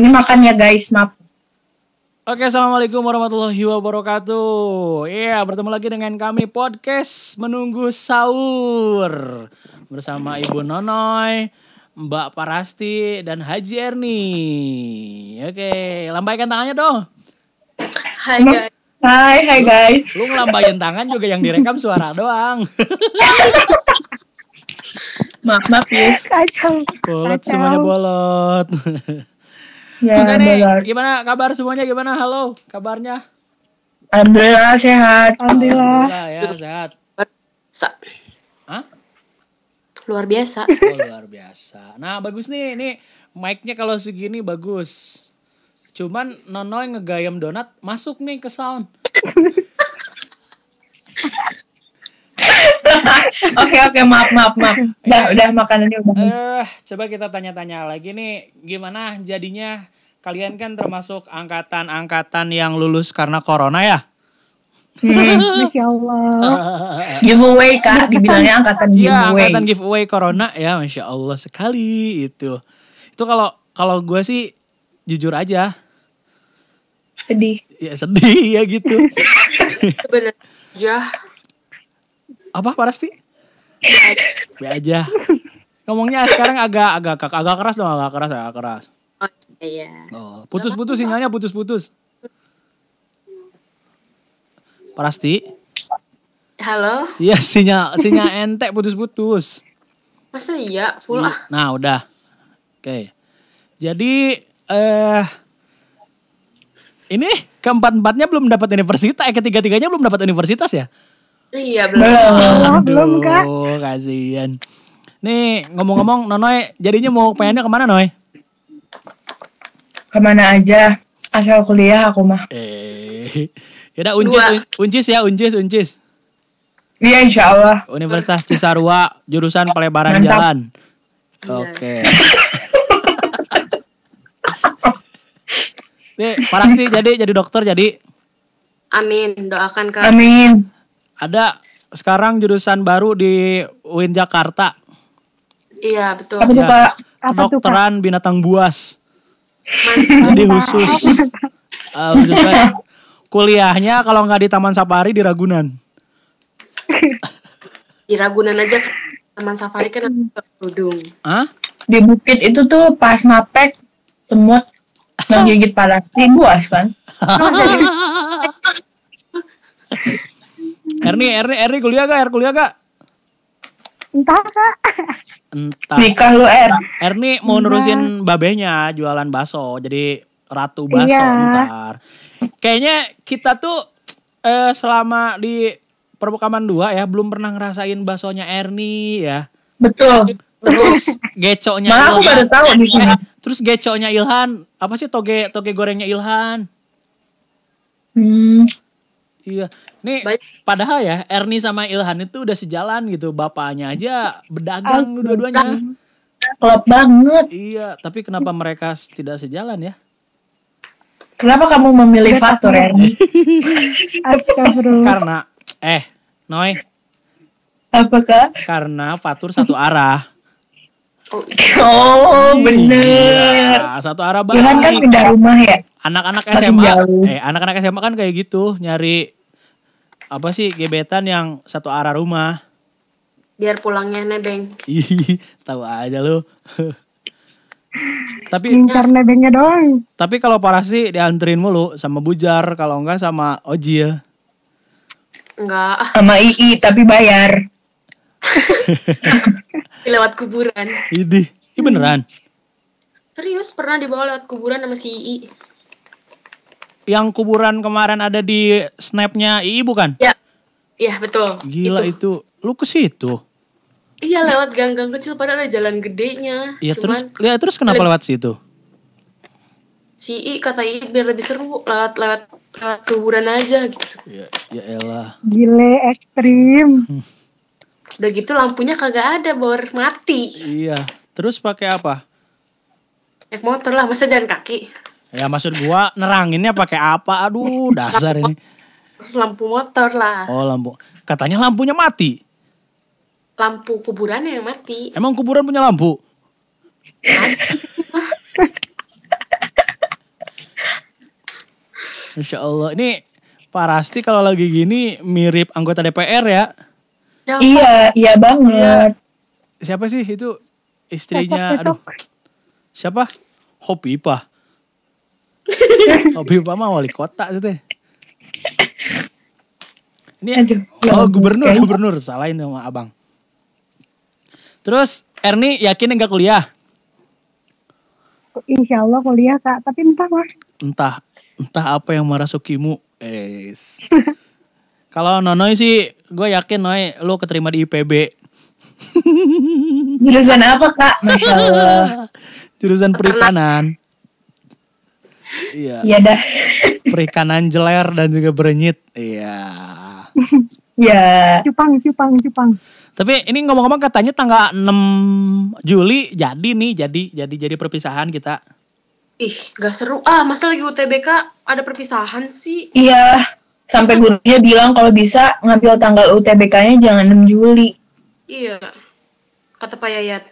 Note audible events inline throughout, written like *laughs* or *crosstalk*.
Ini makan ya guys, maaf. Oke, assalamualaikum warahmatullahi wabarakatuh. Iya, bertemu lagi dengan kami podcast menunggu sahur bersama Ibu Nonoy, Mbak Parasti dan Haji Erni. Oke, lambaikan tangannya dong. Hai guys. Hai, hai guys. Lu ngelambain tangan juga yang direkam suara doang. *laughs* Maaf, maaf ya. Kacau. bolot Kacau. semuanya bolot. *laughs* Ya, Oke nih, benar. gimana kabar semuanya? Gimana? Halo, kabarnya? Alhamdulillah sehat. Alhamdulillah. ya, sehat. Sa Hah? luar biasa. Oh, luar biasa. Nah, bagus nih. Ini mic-nya kalau segini bagus. Cuman Nonoy ngegayam donat masuk nih ke sound. *laughs* Oke, oke, maaf, maaf, maaf. Udah, udah makanannya udah. Eh, coba kita tanya-tanya lagi nih, gimana jadinya kalian kan termasuk angkatan-angkatan yang lulus karena corona ya? Hmm. *laughs* Masya Allah. Giveaway, Kak. Dibilangnya angkatan Iya, giveaway. angkatan giveaway corona ya, masya Allah sekali itu. Itu kalau kalau gue sih jujur aja, Sedih. ya sedih ya gitu. *laughs* Sebenarnya Apa Parasti? Be aja. Ngomongnya sekarang agak agak agak, keras dong, agak keras, agak keras. oh, iya. Oh, putus-putus sinyalnya putus-putus. Parasti? Halo. Iya, sinyal sinyal ente putus-putus. Masa iya full ah? Nah, udah. Oke. Jadi eh ini keempat-empatnya belum dapat universitas, eh ketiga-tiganya belum dapat universitas ya? Iya belum. Belum. belum, Kak. Aduh, kasihan. Nih, ngomong-ngomong, Nonoy jadinya mau pengennya ke mana, Noy? Ke mana aja. Asal kuliah aku mah. Eh, yaudah uncis, un- uncis ya, uncis, uncis. Iya, insya Allah. Universitas Cisarua, jurusan pelebaran Mantap. jalan. Iya. Oke. *laughs* Nih, Parasti jadi jadi dokter jadi Amin. Doakan kak. Amin. Ada sekarang jurusan baru di UIN Jakarta, Iya betul. Apa Ya. Kak? Apa tuh, binatang buas. Jadi khusus eh, khusus banget. kuliahnya kalau nggak di Taman Safari di Ragunan. Di Ragunan aja Taman Safari kan ada kerudung. Hah? Di bukit itu tuh pas mapek semut *laughs* menggigit parasti buas kan? Erni, Erni, Erni kuliah gak? Er kuliah gak? Entah, Kak. Entah. Nikah lu, Er. Erni mau nurusin babehnya jualan bakso, jadi ratu bakso Iya. ntar. Kayaknya kita tuh eh, selama di permukaan dua ya belum pernah ngerasain baksonya Erni ya. Betul. Terus *laughs* gecoknya Malah aku baru Ilhan. tahu di sini. Eh, terus gecoknya Ilhan, apa sih toge toge gorengnya Ilhan? Hmm. Iya. Nih Baik. padahal ya Erni sama Ilhan itu udah sejalan gitu. Bapaknya aja bedagang dua-duanya. Klop banget. Iya, tapi kenapa mereka tidak sejalan ya? Kenapa kamu memilih Fatur, Erni? Astagfirullah. Karena eh Noy, Apakah? karena Fatur satu arah. Oh. Oh, bener. Iya, satu arah Ilhan kan banget. pindah rumah ya? Anak-anak SMA, jauh. eh anak-anak SMA kan kayak gitu, nyari apa sih gebetan yang satu arah rumah. Biar pulangnya nebeng. Ih, *laughs* tahu aja lu. *laughs* tapi Incar nebengnya doang. tapi kalau Parasi dianterin mulu sama Bujar, kalau enggak sama Oji ya. Enggak. Sama II, tapi bayar. *laughs* lewat kuburan. Idih, ini beneran. Serius pernah dibawa lewat kuburan sama si Ii. Yang kuburan kemarin ada di snapnya II bukan? Ya. Iya betul. Gila itu, lu ke situ. Iya lewat gang-gang kecil padahal ada jalan gedenya. Ya Cuman terus, ya terus kenapa lewat situ? si I kata I biar lebih seru lewat lewat lewat kuburan aja gitu. Ya, ya elah. Gile ekstrim. *laughs* Udah gitu lampunya kagak ada bor mati. Iya. Terus pakai apa? Naik motor lah masa jalan kaki. Ya maksud gua neranginnya pakai apa? Aduh, dasar ini. Lampu motor lah. Oh, lampu. Katanya lampunya mati. Lampu kuburannya yang mati. Emang kuburan punya lampu? *laughs* Masya Allah. Ini Pak Rasti kalau lagi gini mirip anggota DPR ya. Siapa? Iya, iya banget. Siapa sih itu istrinya? Aduh, siapa? *laughs* Hopipa. Hopipa mah wali kota itu teh. Ini Aduh, oh gubernur, guys. gubernur salahin sama abang. Terus Erni yakin enggak kuliah? Insya Allah kuliah kak, tapi entah lah. Entah, entah apa yang merasukimu. Es. *laughs* Kalau Nonoy sih, gue yakin Noy, lo keterima di IPB. *laughs* Jurusan apa kak? Masya Allah. Jurusan perikanan. Iya, Iya dah. perikanan jeler dan juga berenyit. Iya. Ya. Cupang, cupang, cupang. Tapi ini ngomong-ngomong katanya tanggal 6 Juli jadi nih, jadi jadi jadi perpisahan kita. Ih, gak seru. Ah, masa lagi UTBK ada perpisahan sih? Iya. Sampai gurunya bilang kalau bisa ngambil tanggal UTBK-nya jangan 6 Juli. Iya. Kata Pak Yayat.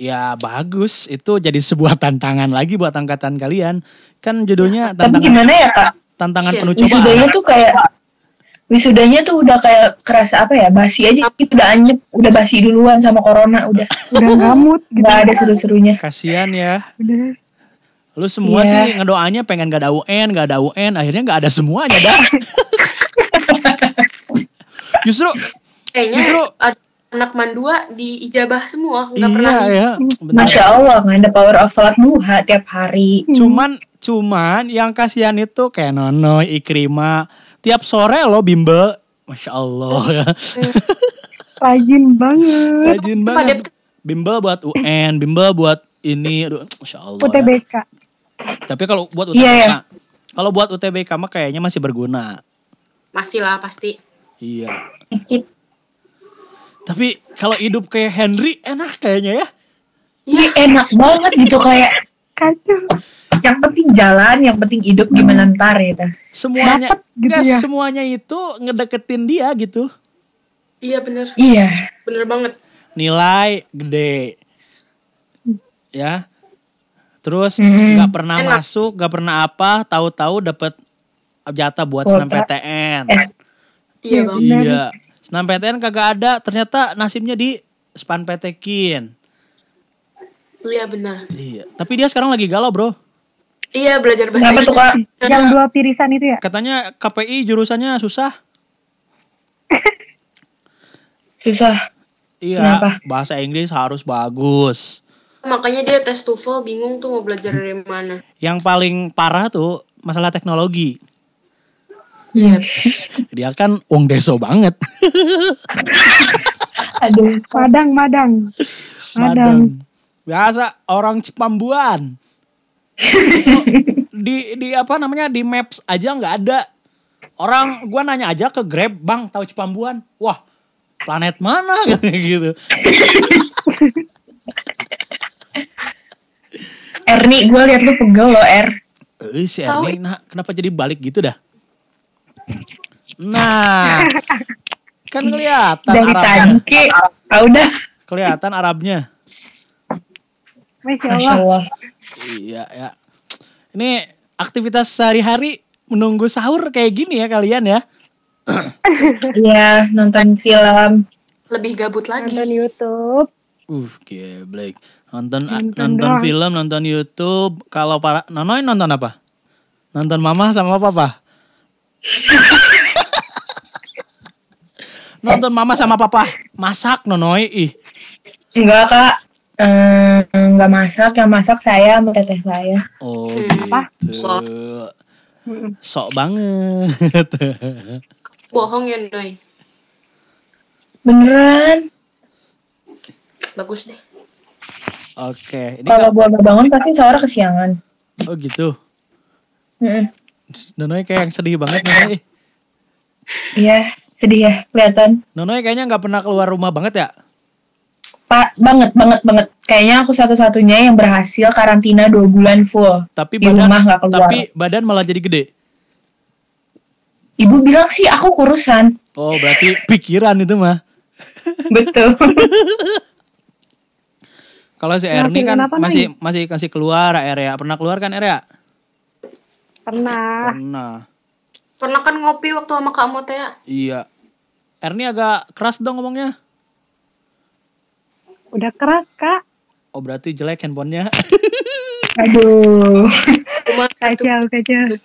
Ya bagus, itu jadi sebuah tantangan lagi buat angkatan kalian. Kan judulnya Tapi tantangan gimana ya kak? tantangan Shit. penuh Wisudanya cobaan. tuh kayak wisudanya tuh udah kayak kerasa apa ya basi aja gitu udah anyep udah basi duluan sama corona udah *laughs* Udah ngamut gitu. nggak ada seru-serunya Kasihan ya. Udah. Lu semua Iya. sih ngedoanya pengen gak ada UN, gak ada UN, akhirnya gak ada semuanya dah. *laughs* Justru Kayaknya Justru- ada anak mandua di ijabah semua. Gak iya pernah. ya. benar. masya allah nggak ada power of sholat duha tiap hari Cuman cuman yang kasihan itu kayak Nono, Ikrima, tiap sore lo bimbel, masya Allah ya, Rajin banget. rajin banget. Bimbel buat UN, bimbel buat ini, aduh, masya Allah. ya. UTBK. Tapi kalau buat UTBK, Iya, iya. kalau buat UTBK mah kayaknya masih berguna. Masih lah pasti. Iya. Tapi kalau hidup kayak Henry enak kayaknya ya. Iya enak banget gitu kayak Kacau. yang penting jalan yang penting hidup gimana ntar ya. Semuanya, Dapet gitu ya. semuanya itu ngedeketin dia gitu. Iya bener. iya Bener banget. Nilai gede, ya. Terus Mm-mm. nggak pernah Enak. masuk, nggak pernah apa, tahu-tahu dapet jatah buat senam PTN. Eh, Iya bang. Iya. Senam PTN kagak ada, ternyata nasibnya di span PTKin. Iya benar. Iya. Tapi dia sekarang lagi galau, Bro. Iya belajar bahasa kenapa tuh kak Yang dua pirisan itu ya? Katanya KPI jurusannya susah. *laughs* susah Iya, Kenapa? bahasa Inggris harus bagus. Makanya dia tes TOEFL bingung tuh mau belajar dari mana. Yang paling parah tuh masalah teknologi. Iya. *laughs* Dia kan wong deso banget. *laughs* aduh Madang, madang. Madang. Biasa orang Cipambuan. *laughs* di di apa namanya di maps aja nggak ada. Orang gua nanya aja ke Grab, "Bang, tahu Cipambuan?" Wah, planet mana gitu. Erni gue liat lu pegel lo Er Eh, si. Erni, nah, kenapa jadi balik gitu dah? Nah, *laughs* kan kelihatan dari ke ah, udah Kelihatan Arabnya. Masya masya Allah. allah Iya, ya. Ini aktivitas sehari-hari menunggu sahur kayak gini ya kalian ya. *coughs* iya nonton film Lebih gabut lagi. Nonton YouTube. Uh, geblek. Nonton Nonton nonton doang. film, nonton YouTube. Kalau para Nonoy nonton apa? Nonton mama sama papa? Nonton mama sama papa masak Nonoy. Ih, enggak kak Eh, enggak masak yang masak saya sama teteh saya oh Hmm, gitu. apa? Sok. Sok banget. *laughs* Bohong ya Noy. beneran Bagus deh. Oke, ini kalau gua bangun pasti sahur kesiangan oh gitu. Mm-mm. Nonoy kayak yang sedih banget Nonoy. iya sedih ya kelihatan Nonoy kayaknya nggak pernah keluar rumah banget ya? pak banget banget banget kayaknya aku satu-satunya yang berhasil karantina dua bulan full Tapi Di badan rumah nggak keluar. tapi badan malah jadi gede. ibu bilang sih aku kurusan Oh, berarti pikiran itu mah. *laughs* betul Kalau si Nah, Erni kan masih masih kasih keluar area. Pernah keluar kan area? Pernah. Pernah. Pernah kan ngopi waktu sama kamu teh ya? Iya. Erni agak keras dong ngomongnya. Udah keras, Kak. Oh berarti jelek handphonenya. Aduh. *laughs* Kacau, kacau.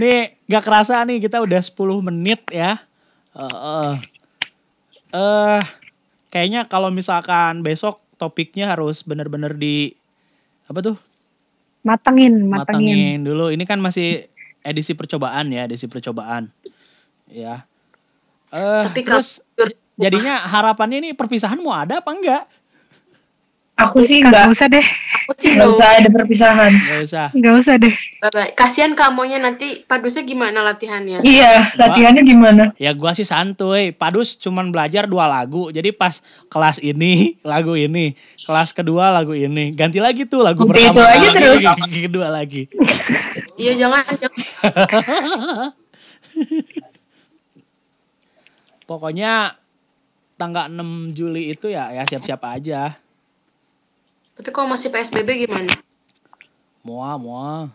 nih gak kerasa nih kita udah 10 menit ya. Eh eh. Eh, kayaknya kalau misalkan besok topiknya harus bener-bener di apa tuh Matengin, matengin. matangin dulu. Ini kan masih edisi percobaan ya, edisi percobaan. Ya. Eh Tapi terus jadinya harapannya ini perpisahan mau ada apa enggak? Aku sih nggak nggak usah deh. Aku sih nggak nggak usah ada perpisahan. Gak usah. Nggak usah deh. Bye-bye. Kasihan kamunya nanti padusnya gimana latihannya? Iya, latihannya gimana? Ya gua sih santuy. Padus cuman belajar dua lagu. Jadi pas kelas ini lagu ini, kelas kedua lagu ini, ganti lagi tuh lagu Udah pertama. itu aja lagi, terus. Kedua lagi. Iya jangan, jangan. *laughs* Pokoknya tanggal 6 Juli itu ya ya siap-siap aja. Tapi kalau masih PSBB gimana? Mua mua.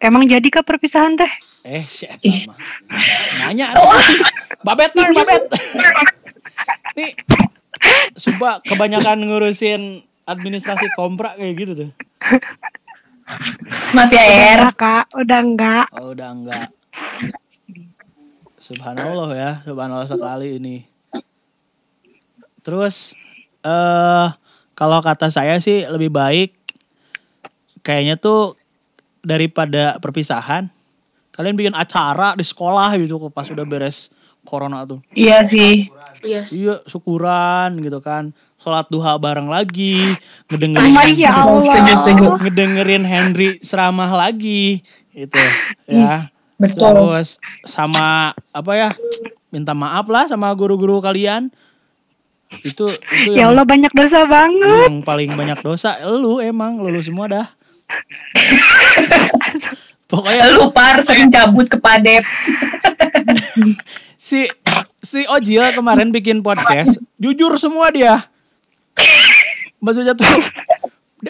Emang jadi kah perpisahan teh? Eh, siapa mah. Nanya. Babet nih, babet. *laughs* Nih, sumpah kebanyakan ngurusin administrasi komprak kayak gitu tuh. Maaf ya, Udah Er. Kak. Udah enggak. Oh, udah enggak. Subhanallah ya, subhanallah sekali ini. Terus eh kalau kata saya sih lebih baik kayaknya tuh daripada perpisahan kalian bikin acara di sekolah gitu pas udah beres corona tuh. Iya sih. Iya. Iya, syukuran gitu kan. Sholat duha bareng lagi, ngedengerin Oh Henry, ya Allah. Setuju, setuju. ngedengerin Henry ceramah lagi gitu ya. Betul. Terus sama apa ya? Minta maaf lah sama guru-guru kalian. Itu itu Ya Allah banyak dosa banget. yang paling banyak dosa lu emang lu semua dah. *laughs* Pokoknya Lu par sering cabut ke Padep. *laughs* si si Ojil kemarin bikin podcast, jujur semua dia. Maksudnya tuh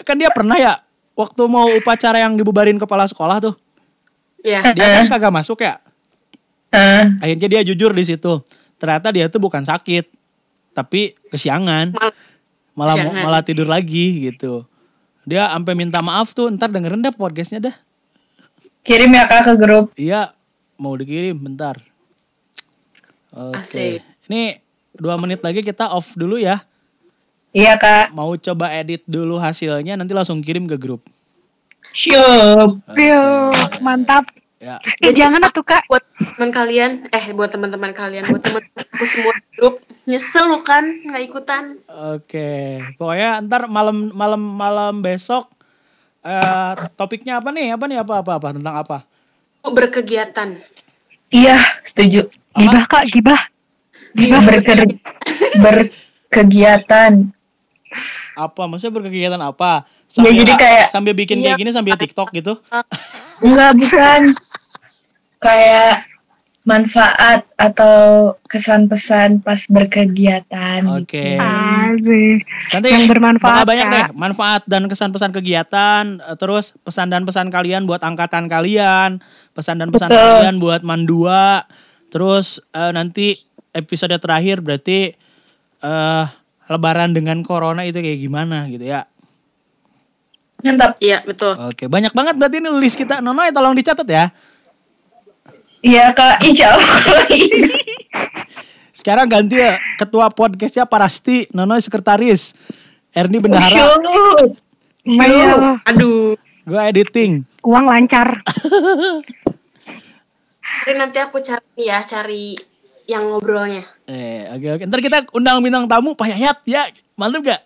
kan dia pernah ya waktu mau upacara yang dibubarin kepala sekolah tuh, Iya. dia kan kagak masuk ya. Ah, Akhirnya dia jujur di situ. Ternyata dia tuh bukan sakit, tapi kesiangan. Mal- Malah Kesiangan. malah tidur lagi gitu. Dia sampai minta maaf tuh, ntar dengerin dah podcastnya dah. kirim ya kak ke grup. Iya, mau dikirim bentar. Oke. Asik. Ini dua menit lagi kita off dulu ya. Iya kak. Mau coba edit dulu hasilnya, nanti langsung kirim ke grup. Siap. Yo, mantap. Ya, Eh, jangan atuh, Kak. Buat teman kalian, eh buat teman-teman kalian, buat teman-temanku semua grup, nyesel lu kan nggak ikutan. oke. Pokoknya ntar malam malam malam besok eh topiknya apa nih? Apa nih? Apa apa apa tentang apa? Berkegiatan. Iya, setuju. Gibah, Kak, gibah. Gibah. Berker- berkegiatan. Apa? Maksudnya berkegiatan apa? Ya, jadi kayak- sambil bikin kayak Iya. gini sambil TikTok gitu. Enggak, bukan. Kayak manfaat atau kesan pesan pas berkegiatan. Oke. Asik. Nanti Yang bermanfaat, banyak deh manfaat dan kesan pesan kegiatan, eh, terus pesan dan pesan kalian buat angkatan kalian, pesan dan pesan Betul. kalian buat mandua, terus eh, nanti episode terakhir berarti eh lebaran dengan corona itu kayak gimana gitu ya. Mantap. Iya betul. Oke, banyak banget berarti ini list kita. Nono tolong dicatat ya. Iya kak, insya Allah. *laughs* Sekarang ganti ya ketua podcastnya Parasti, Nono sekretaris, Erni bendahara, Shoot. Maya, Aduh. gue editing. uang lancar. Jadi nanti aku cari ya, cari yang ngobrolnya. Eh, oke oke. Ntar kita undang bintang tamu Pak Yayat ya. Mantap gak?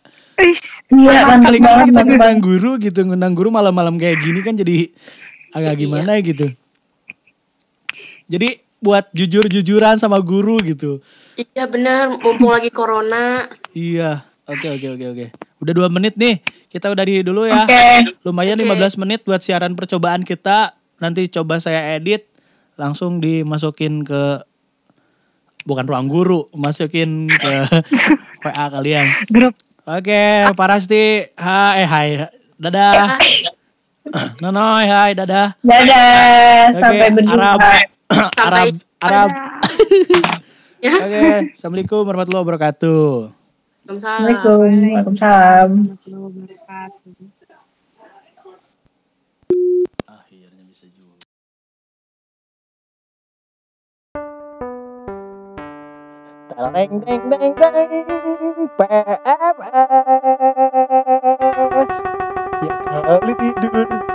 Iya, mantap Kali-kali kita ngundang guru gitu, ngundang guru malam-malam kayak gini kan jadi agak Iya. gimana gitu. Jadi buat jujur-jujuran sama guru gitu. Iya bener, mumpung lagi corona. Iya. Oke oke oke oke. Udah dua menit nih. Kita udah di dulu ya. Oke. Lumayan Oke. 15 menit buat siaran percobaan kita. Nanti coba saya edit langsung dimasukin ke bukan ruang guru, masukin ke *laughs* WA kalian. grup. Oke, Parasti. Hai, eh, hai. Dadah. *clears throat* Nonoy, hai, dadah. Dadah, sampai berjumpa. Arab, Arab, Arab. Ya. Oke, assalamualaikum warahmatullahi wabarakatuh. Waalaikumsalam. Assalamualaikum. Waalaikumsalam. warahmatullahi wabarakatuh. Akhirnya bisa juga. Tereng deng deng deng PMS Ya kali tidur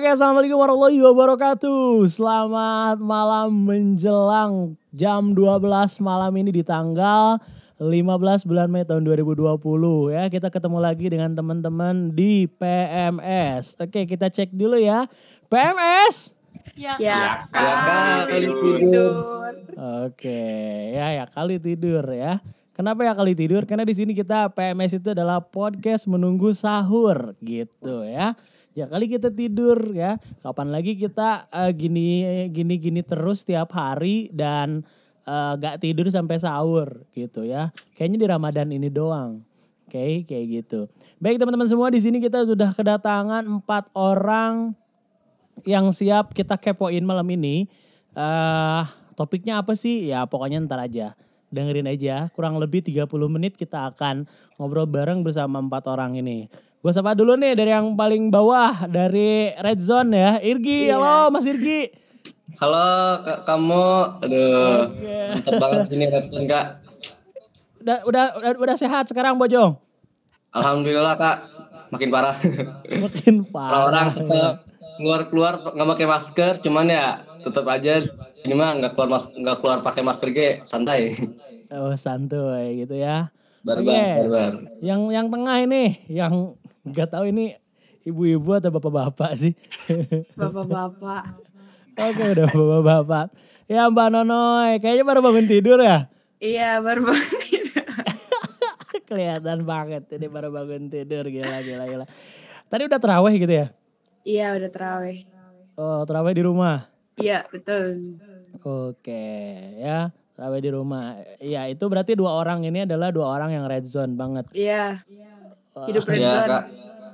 Oke assalamualaikum warahmatullahi wabarakatuh Selamat malam menjelang jam 12 malam ini di tanggal 15 bulan Mei tahun 2020 ya kita ketemu lagi dengan teman-teman di PMS Oke kita cek dulu ya PMS Ya. Ya, kali tidur. Oke, ya ya kali tidur ya. Kenapa ya kali tidur? Karena di sini kita PMS itu adalah podcast menunggu sahur gitu ya. Ya kali kita tidur ya. Kapan lagi kita eh, gini gini gini terus tiap hari dan eh, gak tidur sampai sahur gitu ya. Kayaknya di Ramadan ini doang. Oke, kayak gitu. Baik teman-teman semua di sini kita sudah kedatangan empat orang yang siap kita kepoin malam ini. eh topiknya apa sih? Ya pokoknya ntar aja. Dengerin aja, kurang lebih 30 menit kita akan ngobrol bareng bersama empat orang ini. Gue sapa dulu nih dari yang paling bawah, dari Red Zone ya. Irgi, Iya. halo Mas Irgi. Halo kak, kamu, aduh, mantep *laughs* banget sini Redstone kak. Udah, udah, udah, udah sehat sekarang Bojong? Alhamdulillah kak, makin parah. Makin parah. Orang-orang tetap keluar-keluar nggak pakai masker, cuman ya tetap aja ini mah nggak keluar mas nggak keluar pakai masker ge santai. Oh santuy gitu ya. Barbar, Oke. barbar. Yang yang tengah ini, yang nggak tahu ini ibu-ibu atau bapak-bapak sih. Bapak-bapak. Oke udah bapak-bapak. Ya Mbak Nonoy, kayaknya baru bangun tidur ya? Iya, baru banget. *laughs* Kelihatan banget ini baru bangun tidur, gila gila gila. Tadi udah terawih gitu ya? Iya, udah terawih. Oh terawih di rumah? Iya, betul. Oke ya, terawih di rumah. Ya itu berarti dua orang ini adalah dua orang yang red zone banget. Iya. Wah, Hidup red Iya zone. kak,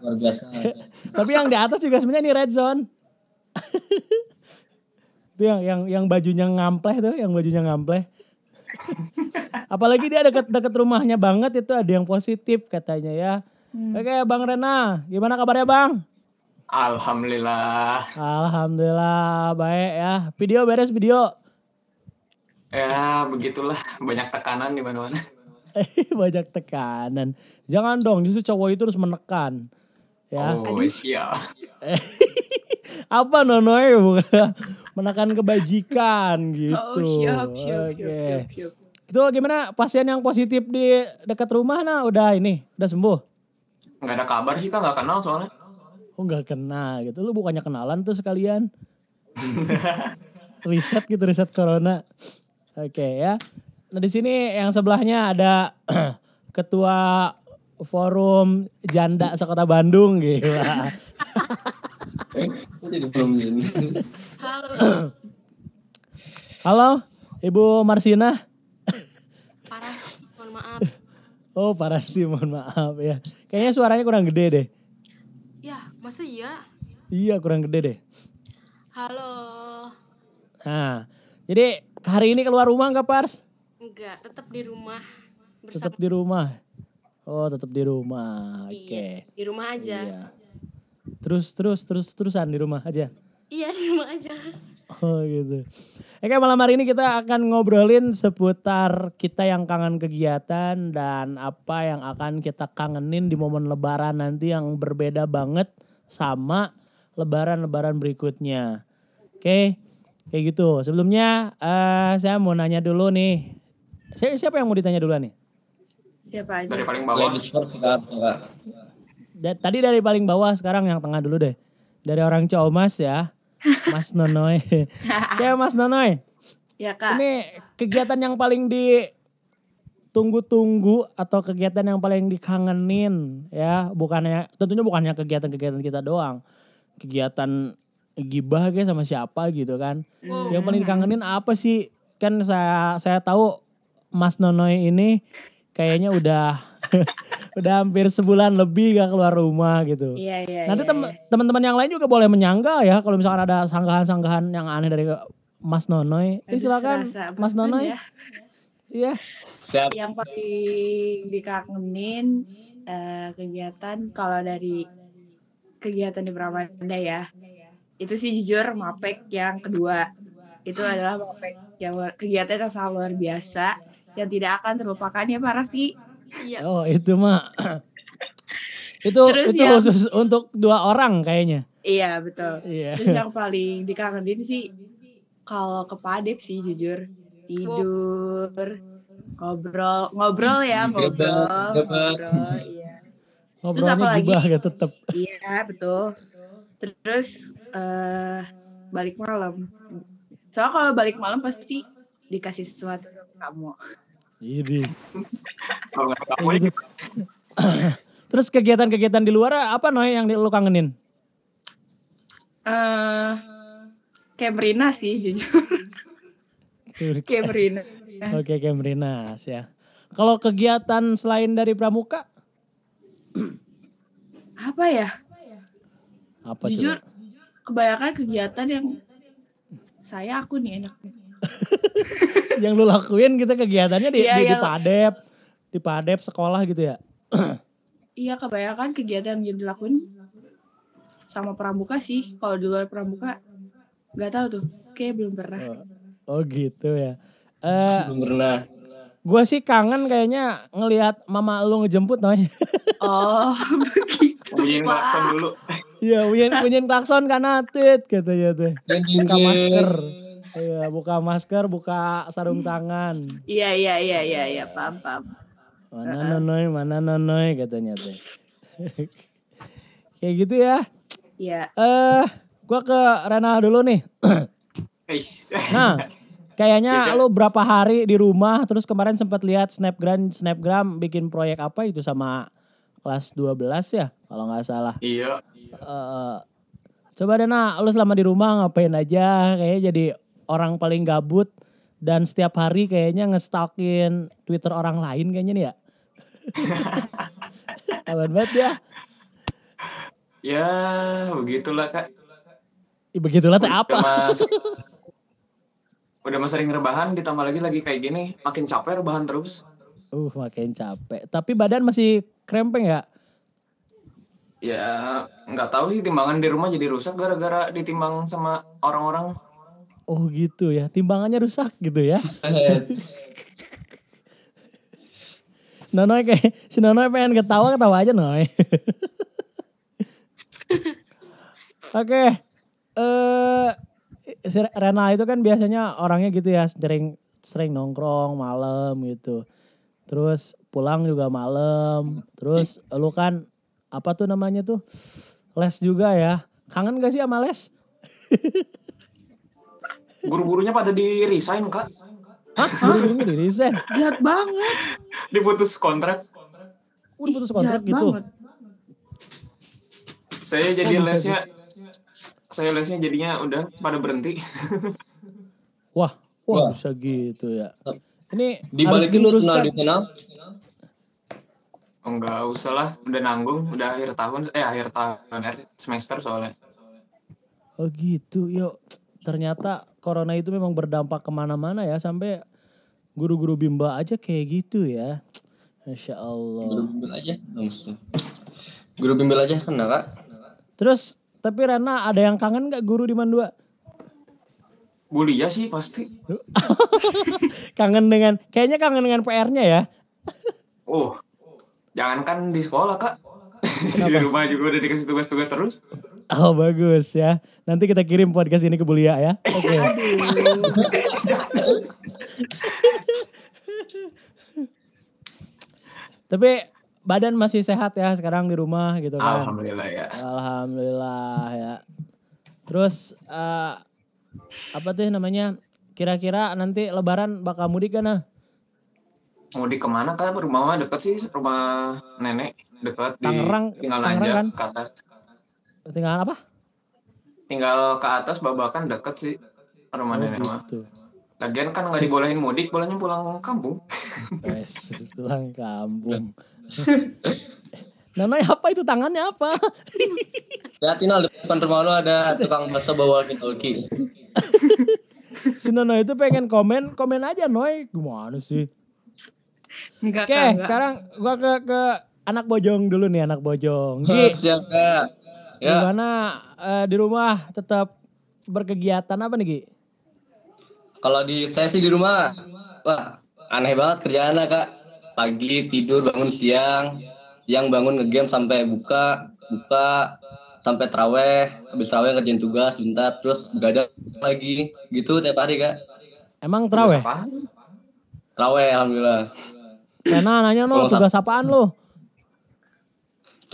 luar biasa. *laughs* Tapi yang di atas juga sebenarnya ini red zone. *laughs* itu yang yang yang bajunya ngampleh tuh, yang bajunya ngampleh. *laughs* Apalagi dia deket-deket rumahnya banget itu ada yang positif katanya ya. Oke Bang Rena, gimana kabarnya Bang? Alhamdulillah. Alhamdulillah baik ya. Video beres video. Ya, begitulah banyak tekanan di mana-mana. Banyak tekanan. Jangan dong, justru cowok itu harus menekan. Ya. Oh, siap. *laughs* Apa nonoy bukan menekan kebajikan gitu. Oh, siap, siap, Oke. siap, siap, siap. Itu gimana pasien yang positif di dekat rumah nah udah ini, udah sembuh? Nggak ada kabar sih kak, nggak kenal soalnya. Oh nggak kena gitu. Lu bukannya kenalan tuh sekalian. *laughs* riset gitu, riset corona. Oke ya. Nah di sini yang sebelahnya ada *clears throat* ketua forum janda sekota Bandung jadi belum ini. Halo. Halo, Ibu Marsina. Parah. Mohon maaf. Oh, Parasti, mohon maaf ya. Kayaknya suaranya kurang gede deh. Ya, masa iya? Iya, kurang gede deh. Halo. Nah, jadi hari ini keluar rumah nggak Pars? Enggak, tetap di rumah. Tetap di rumah. Oh, tetap di rumah. Oke. Iya, di rumah aja. Iya. Terus terus terus terusan di rumah aja. Iya, di rumah aja. Oh gitu. Oke malam hari ini kita akan ngobrolin seputar kita yang kangen kegiatan dan apa yang akan kita kangenin di momen lebaran nanti yang berbeda banget sama lebaran-lebaran berikutnya. Oke, kayak gitu. Sebelumnya eh saya mau nanya dulu nih. Si- Siapa yang mau ditanya dulu nih? Siapa aja? Dari paling bawah. Ladies first kak, kak. Da- tadi dari paling bawah, sekarang yang tengah dulu deh. Dari orang Comas ya. *laughs* Mas Nonoy. *laughs* Oke Mas Nonoy. Ya, Kak. Ini kegiatan yang paling ditunggu-tunggu atau kegiatan yang paling dikangenin ya, bukannya tentunya bukannya kegiatan-kegiatan kita doang. Kegiatan gibah kayak sama siapa gitu kan. Hmm. Yang paling dikangenin apa sih? Kan saya saya tahu Mas Nonoy ini kayaknya udah *laughs* Udah hampir sebulan lebih gak keluar rumah gitu. Iya iya. Nanti iya, tem- iya. teman-teman yang lain juga boleh menyangga ya kalau misalkan ada sanggahan-sanggahan yang aneh dari Mas Nonoy. Eh, silakan Mas Nonoy. ya. Iya. Siap. Yang paling dikangenin eh, kegiatan kalau dari kegiatan di Pramanda ya. Itu sih jujur Mapek yang kedua. Itu adalah Mapek yang kegiatan yang sangat luar biasa yang tidak akan terlupakan ya Pak Rasti. Iya. Oh, itu mah. *coughs* itu Terus itu yang- khusus untuk dua orang kayaknya. Iya betul. Iya. Terus yang *laughs* paling dikangenin sih kalau ke Padep sih jujur tidur ngobrol ngobrol ya ngobrol gebet. ngobrol iya Ngobrolnya apa lagi? gak tetep. iya betul terus eh balik malam soalnya kalau balik malam pasti dikasih sesuatu ke kamu Kayak gitu. *clears throat* Terus kegiatan-kegiatan di luar apa Noy yang lu kangenin? eh Kemrina sih jujur Kemrina Oke, Kemrinas ya. Kalau kegiatan selain dari pramuka apa ya apa jujur coba? kebanyakan kegiatan yang saya aku nih enaknya *laughs* Yang lu lakuin gitu kegiatannya di, Iya, di, di yang- Padep, di Padep sekolah gitu ya. *clears throat* Iya kebanyakan kegiatan yang dilakuin sama pramuka sih. Kalau di luar pramuka nggak tahu tuh. Kayak belum pernah. Oh gitu ya. Eh, Belum pernah. gue sih kangen kayaknya ngelihat mama lu ngejemput Noy. *laughs* Oh begitu. klakson dulu. Iya, bunyiin bunyiin klakson kan atit katanya tuh. Buka masker. Iya, buka masker, buka sarung tangan. Iya iya iya iya iya paham paham. Mana nonoy, mana nonoy katanya tuh. Kayak gitu ya. Iya. Eh, gua ke Rena dulu nih. Nah, kayaknya lu berapa hari di rumah terus kemarin sempat lihat snapgram snapgram bikin proyek apa itu sama kelas 12 ya kalau nggak salah. Iya. Eh, coba deh nah, lu selama di rumah ngapain aja? Kayaknya jadi orang paling gabut dan setiap hari kayaknya ngestalkin Twitter orang lain kayaknya nih ya. *laughs* Aman banget ya. Ya, begitulah kak. Ih, begitulah teh apa? mas, *laughs* udah mas sering rebahan, ditambah lagi lagi kayak gini, makin capek rebahan terus. Uh, makin capek. Tapi badan masih krempeng ya? Ya, nggak tahu sih timbangan di rumah jadi rusak gara-gara ditimbang sama orang-orang. Oh gitu ya, timbangannya rusak gitu ya. *laughs* Nonoy kayak, si Nonoy pengen ketawa, ketawa aja Noy. *laughs* Oke, eh si Rena itu kan biasanya orangnya gitu ya, sering sering nongkrong malam gitu. Terus pulang juga malam. Terus lu kan apa tuh namanya tuh les juga ya. Kangen gak sih sama les? *laughs* Guru-gurunya pada di resign kak, Hah? Guru-gurunya di resign? Jahat banget. diputus kontrak. Udah putus kontrak jahat gitu. banget. Saya jadi Oh, lesnya, saya lesnya jadinya udah pada berhenti. *laughs* Wah, wah, Wah. bisa gitu ya. Ini harus dibalikin diluruskan. di kenal. Enggak usah lah, udah nanggung, udah akhir tahun, eh akhir tahun semester soalnya. Oh gitu, yuk. Ternyata corona itu memang berdampak ke mana-mana ya sampai guru-guru bimba aja kayak gitu ya. Masya Guru Allah. bimbel aja. langsung. Guru bimbel aja kena kak. Terus tapi Rena ada yang kangen nggak guru di Mandua? Bulia sih pasti. *laughs* Kangen dengan, kayaknya kangen dengan PR-nya ya. Oh, jangankan di sekolah kak. Di rumah juga udah dikasih tugas-tugas terus. Oh bagus ya. Nanti kita kirim podcast ini ke Bulia ya. Oke. Tapi badan masih sehat ya sekarang di rumah gitu kan. Alhamdulillah ya. Alhamdulillah ya. Terus eh, apa tuh namanya? Kira-kira nanti Lebaran bakal mudik kan? Nah? Mudik ke mana kak? Rumah mah deket sih, rumah nenek deket di Tangerang- tinggal Tangerang kan? ke atas. Tinggal apa? Tinggal ke atas babakan deket sih rumah Oh, nenek mah. gitu. Lagian kan nggak dibolehin mudik, bolehnya pulang kampung. *laughs* Wes, pulang kampung. *laughs* Nonoy apa itu tangannya apa? *laughs* Lihatin al depan rumah lu ada tukang bakso bawa walkie-talkie. si Nonoy itu pengen komen, komen aja Noy. Gimana sih? Enggak Oke, enggak. sekarang gua ke ke anak bojong dulu nih, anak bojong. Gi, siap kak. Ya, gimana eh, di rumah tetap berkegiatan apa nih Gi? kalau di saya sih di rumah, wah aneh banget kerjaannya kak. Pagi tidur bangun siang, siang bangun ngegame sampai buka, buka sampai traweh, habis traweh ngerjain tugas bentar, terus begadang lagi, gitu tiap hari kak. Emang apaan? Traweh alhamdulillah. Karena nanya no tugas apaan lo?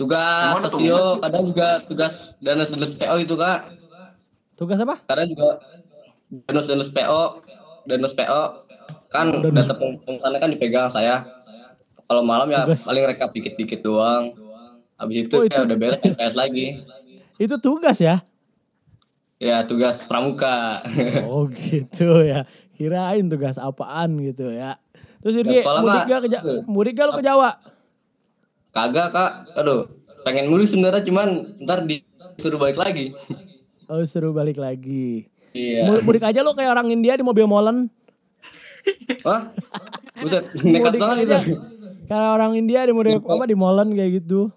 Tugas ada sosio, kadang juga tugas danas-danas PO itu kak. Tugas apa? Kadang juga danas-danas PO, danas PO kan Danus- data pengurusannya kan dipegang saya. Kalau malam ya Tugas. paling rekap dikit-dikit doang. Habis itu, Oh, ya itu- udah beres *laughs* PS lagi. Itu tugas ya? Ya tugas pramuka. *laughs* Oh gitu ya. Kirain tugas apaan gitu ya. Terus ini mudik gak ke mudik gak lo ke Jawa? Kagak kak, aduh pengen mudik sebenarnya cuman ntar disuruh balik lagi. Oh suruh balik lagi. Iya. Mu- Mudik aja lo kayak orang India di mobil molen. Wah, buset, nekat Mudik banget itu. Kayak orang India di mobil apa di molen kayak gitu.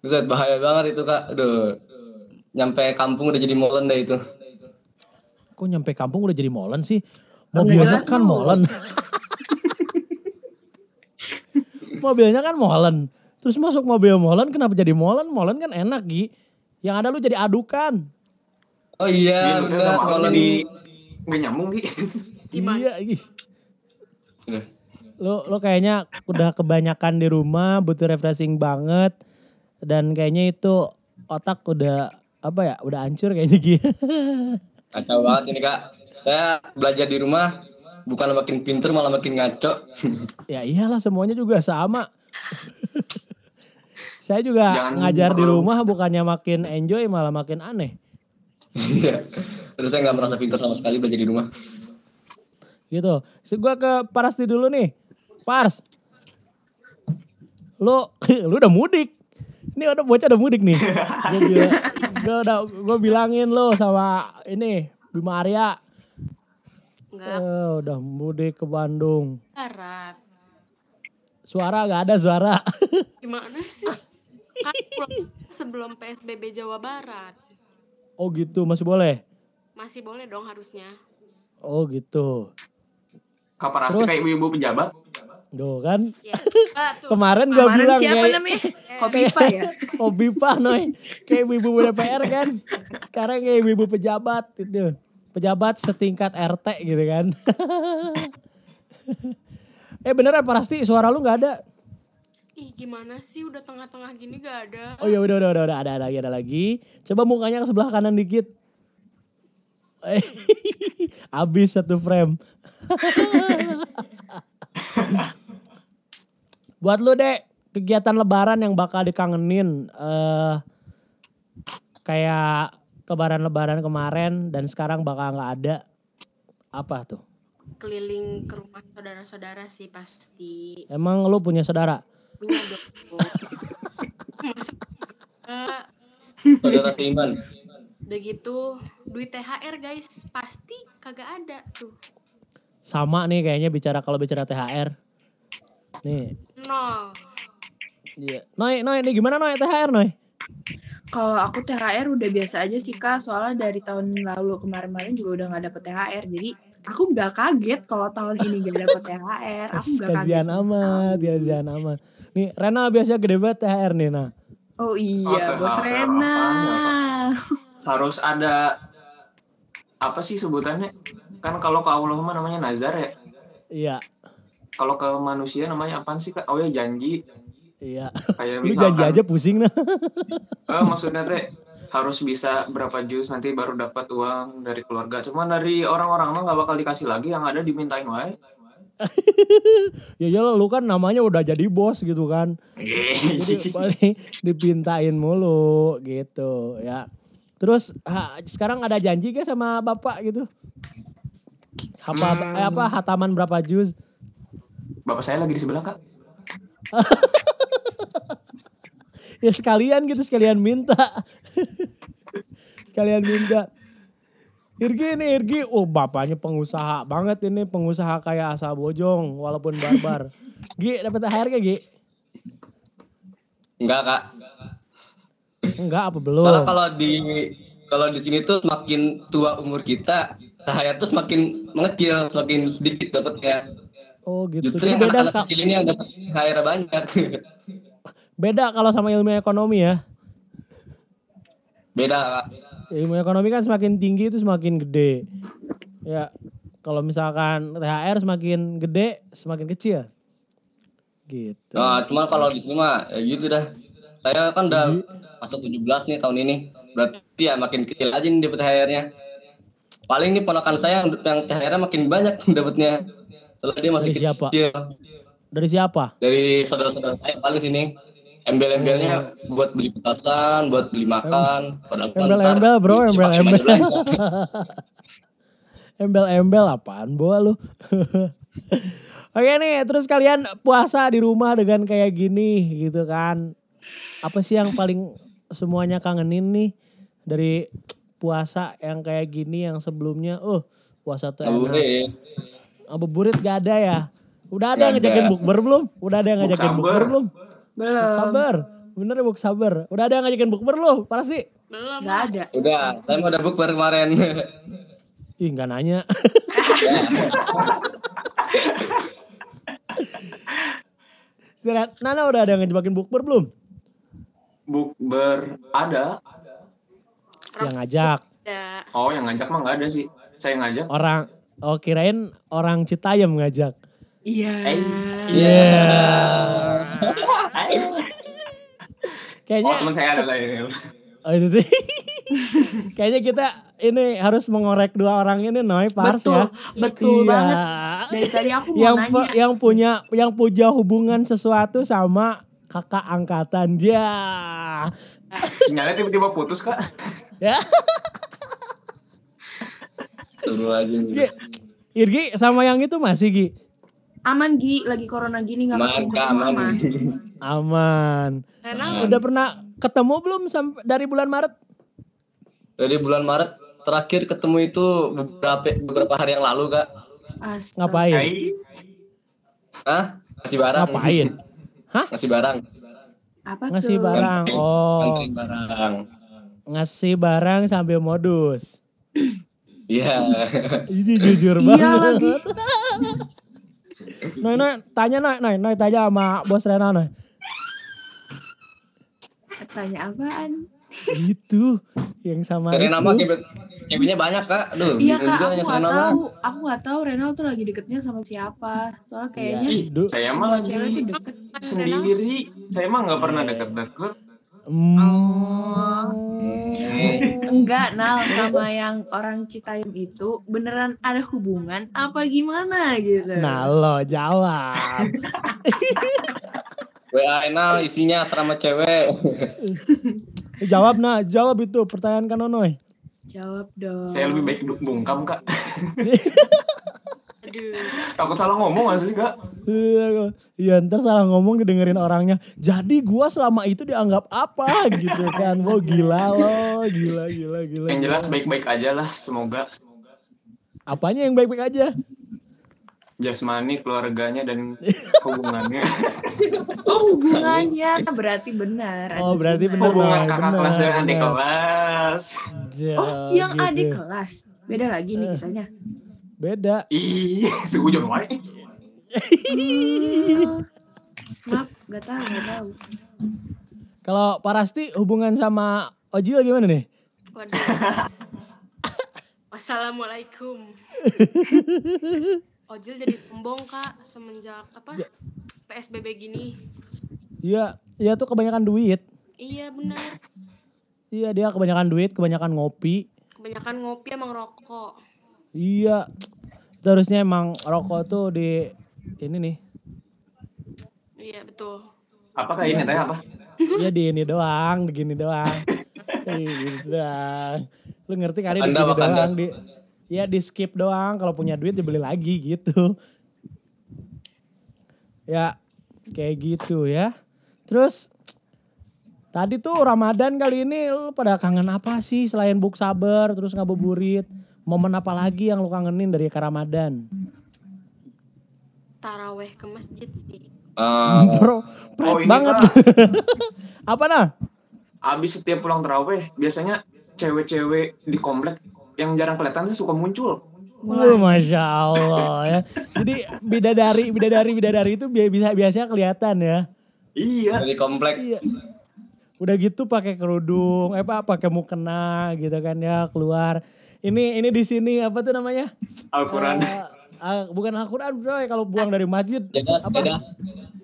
Buset, bahaya banget itu kak. Aduh, nyampe kampung udah jadi molen deh itu. Kok nyampe kampung udah jadi molen sih? Mobilnya jelas kan molen. *laughs* Mobilnya kan molen. Terus masuk mobil molen kenapa jadi molen? Molen kan enak Gi. Yang ada lu jadi adukan. Oh iya, benar malam molen. jadi nggak nyambung Gi. Iya Gi. Iya. Lo lo kayaknya udah kebanyakan di rumah, butuh refreshing banget. Dan kayaknya itu otak udah apa ya? Udah hancur kayaknya Gi. *laughs* Kacau banget ini kak. Saya belajar di rumah bukan makin pinter malah makin ngaco. ya iyalah semuanya juga sama. *laughs* Saya juga Jangan ngajar di rumah bukannya makin enjoy malah makin aneh. Iya. Terus saya nggak merasa pinter sama sekali belajar di rumah. Gitu. So, gua ke Parasti dulu nih. Pars. Lu *laughs* lu udah mudik. Ini udah bocah udah mudik nih. *laughs* Gue udah gua bilangin lo sama ini Bima Arya. Enggak Eh, udah mudik ke Bandung. barat. Suara gak ada suara. *laughs* Gimana sih? Kan sebelum PSBB Jawa Barat. Oh gitu, masih boleh? Masih boleh dong harusnya. Oh gitu. Kapan pasti Terus- kayak ibu-ibu pejabat. Tuh kan. Ya, ah, *laughs* tuh. Kemarin Kemarin bilang siapa kayak namanya? *laughs* Kopipa ya? hobi pak noy. Kayak ibu-ibu DPR kan. Sekarang kayak ibu-ibu pejabat itu. Pejabat setingkat RT gitu kan. *laughs* eh beneran pasti suara lu gak ada. Ih gimana sih udah tengah-tengah gini gak ada. Oh ya udah udah udah udah ada lagi ada lagi. Coba mukanya ke sebelah kanan dikit. *laughs* Abis satu frame. *laughs* Buat lu dek kegiatan lebaran yang bakal dikangenin eh kayak lebaran-lebaran kemarin dan sekarang bakal nggak ada apa tuh? Keliling ke rumah saudara-saudara sih pasti. Emang lu punya saudara? Punya dong. Saudara seiman. udah gitu duit THR guys pasti kagak ada tuh. Sama nih kayaknya bicara kalau bicara THR. Nih, Nol. iya. Noy, Noy, ini gimana Noy THR Noy? Kalau aku THR udah biasa aja sih kak, soalnya dari tahun lalu kemarin-kemarin juga udah nggak dapet THR, jadi aku nggak kaget kalau tahun ini gak dapet THR. Aku nggak kaget. Kasihan sama amat, kasihan amat. Nih, Rena biasanya gede banget THR nih, nah. Oh Oh, iya, THR bos Rena. Harus ada apa sih sebutannya? Kan kalau ke Allah mah namanya nazar ya. Iya, Kalau ke manusia namanya apaan sih kak? Oh ya janji. Iya. Kayak Lu janji aja pusing nah. *laughs* Eh, maksudnya teh harus bisa berapa jus nanti baru dapat uang dari keluarga. Cuman dari orang-orang mah nggak bakal dikasih lagi, yang ada dimintain wae. *laughs* ya ya lu kan namanya udah jadi bos gitu kan. Jadi *laughs* paling dipintain mulu gitu ya. Terus ha, sekarang ada janji gak sama bapak gitu? Apa Hmm. eh, apa hataman berapa juz? Bapak saya lagi di sebelah kak. Ya sekalian gitu sekalian minta. *laughs* sekalian minta. Irgi nih Irgi, oh bapaknya pengusaha banget ini pengusaha kayak asal bojong walaupun barbar. *laughs* Gi dapat THR gak Gi? Enggak kak. Enggak apa Malah belum? kalau di kalau di sini tuh semakin tua umur kita, saya tuh semakin mengecil, semakin sedikit dapatnya. Oh gitu. Justru Jadi yang beda anak-anak Kak. kecil ini yang dapat THR banyak. *laughs* Beda kalau sama ilmu ekonomi ya. Beda kak. Ilmu ekonomi kan semakin tinggi itu semakin gede. Ya, kalau misalkan THR semakin gede, semakin kecil. Gitu. Nah, cuma kalau di sini mah ya gitu dah. Saya kan udah masuk 17 nih tahun ini. Berarti ya makin kecil aja nih dapat THR-nya. Paling nih ponakan saya yang yang THR-nya makin banyak *laughs* dapatnya. Soalnya dia masih Dari siapa? kecil. Dari siapa? Dari saudara-saudara saya paling sini. Embel-embelnya buat beli petasan, buat beli makan. Kan Embel-embel, bro, embel-embel. *laughs* Embel-embel apaan boa lu? *laughs* Oke nih, terus kalian puasa di rumah dengan kayak gini gitu kan. Apa sih yang paling semuanya kangenin nih dari puasa yang kayak gini yang sebelumnya oh puasa tuh enak. Ngabuburit. Ngabuburit gak ada ya? Udah ada yang Nggak ada. ngajakin bukber belum? Udah ada yang ngajakin bukber belum? Buk Belum. sabar. Bener ya buk sabar. Udah ada yang ngajakin bukber? Parah sih. Belum. Nggak ada. Udah, saya mau ada bukber kemarin. *laughs* Ih nggak nanya. *laughs* Istirahat. Nana udah ada yang ngejebakin bukber belum? Bukber ada. Yang ngajak. Ada. Oh, yang ngajak mah nggak ada sih. Saya ngajak. Orang, oh kirain orang Citayam ngajak. Iya. Iya. Oh, Kayaknya, teman saya ada oh itu tuh. *laughs* Kayaknya kita ini harus mengorek dua orang ini Noy Pars Betul, ya. betul Iya. banget. Dari tadi aku mau yang nanya. yang punya yang punya hubungan sesuatu sama kakak angkatan dia. Sinyalnya tiba-tiba putus kak. Ya. Suruh aja. Gi, Irgi sama yang itu masih Gi. Aman Gi, lagi corona gini nggak Aman, aman. aman. Aman. Rena Udah pernah ketemu belum sampai dari bulan Maret? Dari bulan Maret terakhir ketemu itu beberapa beberapa hari yang lalu kak. Astaga. Ngapain? Hai. Hah? Ngasih barang. Ngapain? Hah? Ngasih barang. Apa Ngasih tuh? barang. Oh, barang. ngasih barang sambil modus. Iya. Ini jujur Iya banget. lagi. *laughs* Noy, Noy, tanya Noy, Noy, Noy tanya sama bos Rena Noy. Tanya apaan? Itu yang sama Serena mah cewek ceweknya banyak kak. Aduh, Iya bingung kak, aku nggak tahu. Aku nggak tahu Renal tuh lagi deketnya sama siapa. Soalnya kayaknya Iya. Du- saya mah lagi cewek tuh deket. sendiri. Saya mah nggak pernah deket-deket. Hmm. *laughs* Enggak, Nal sama yang orang Citayam itu beneran ada hubungan apa gimana gitu. Nah lo jawab. *laughs* WA Enal isinya asrama cewek. *laughs* Jawab nah, jawab itu pertanyaan kan Noy. Jawab dong. Saya lebih baik duk- bungkam kak. Aduh. Takut salah ngomong asli kak. Iya, Iya ntar salah ngomong didengerin orangnya. Jadi gua selama itu dianggap apa gitu kan. Wah gila lo, gila gila gila. Yang jelas baik-baik aja lah. Semoga Apanya yang baik-baik aja? jasmani, keluarganya, dan *laughs* hubungannya. *laughs* Oh hubungannya berarti benar. Oh, berarti benar. Hubungan kakak benar, kelas dengan adik kelas. Ja, Oh yang gitu. adik kelas. Beda lagi nih kisahnya. Beda. Ih, itu ujung wae. Maaf, gak tahu, gak tahu. Kalau Parasti hubungan sama Ojil gimana nih? Waduh. *laughs* Wassalamualaikum. *laughs* Ojil jadi sombong kak semenjak apa PSBB gini. Iya, iya tuh kebanyakan duit. Iya benar. Iya dia kebanyakan duit, kebanyakan ngopi. Kebanyakan ngopi emang rokok. Iya. Terusnya emang rokok tuh di ini nih. Iya betul. Apa kayak ini teh apa? Iya di ini doang, begini doang. Kayak gitu doang. Lu ngerti kali di Anda doang di Ya di skip doang, kalau punya duit dibeli lagi gitu. Ya Kayak gitu ya. Terus tadi tuh Ramadan kali ini lu pada kangen apa sih selain buk sabar terus ngabuburit? Momen apa lagi yang lu kangenin dari ke Ramadan? Taraweh ke masjid sih. Eh, *laughs* Bro, pret Oh, banget. *laughs* Apa nah? Abis setiap pulang terawih, biasanya cewek-cewek di komplek yang jarang kelihatan tuh suka muncul. Wah, masya Allah ya. Jadi bidadari, bidadari, bidadari itu bi- bisa biasanya kelihatan ya. Iya. dari komplek. Iya. Udah gitu pakai kerudung, eh apa pakai mukena gitu kan ya keluar. Ini ini di sini apa tuh namanya? Al-Quran. Eh, ah, bukan Al-Quran bro, kalau buang dari masjid Jaga sepeda.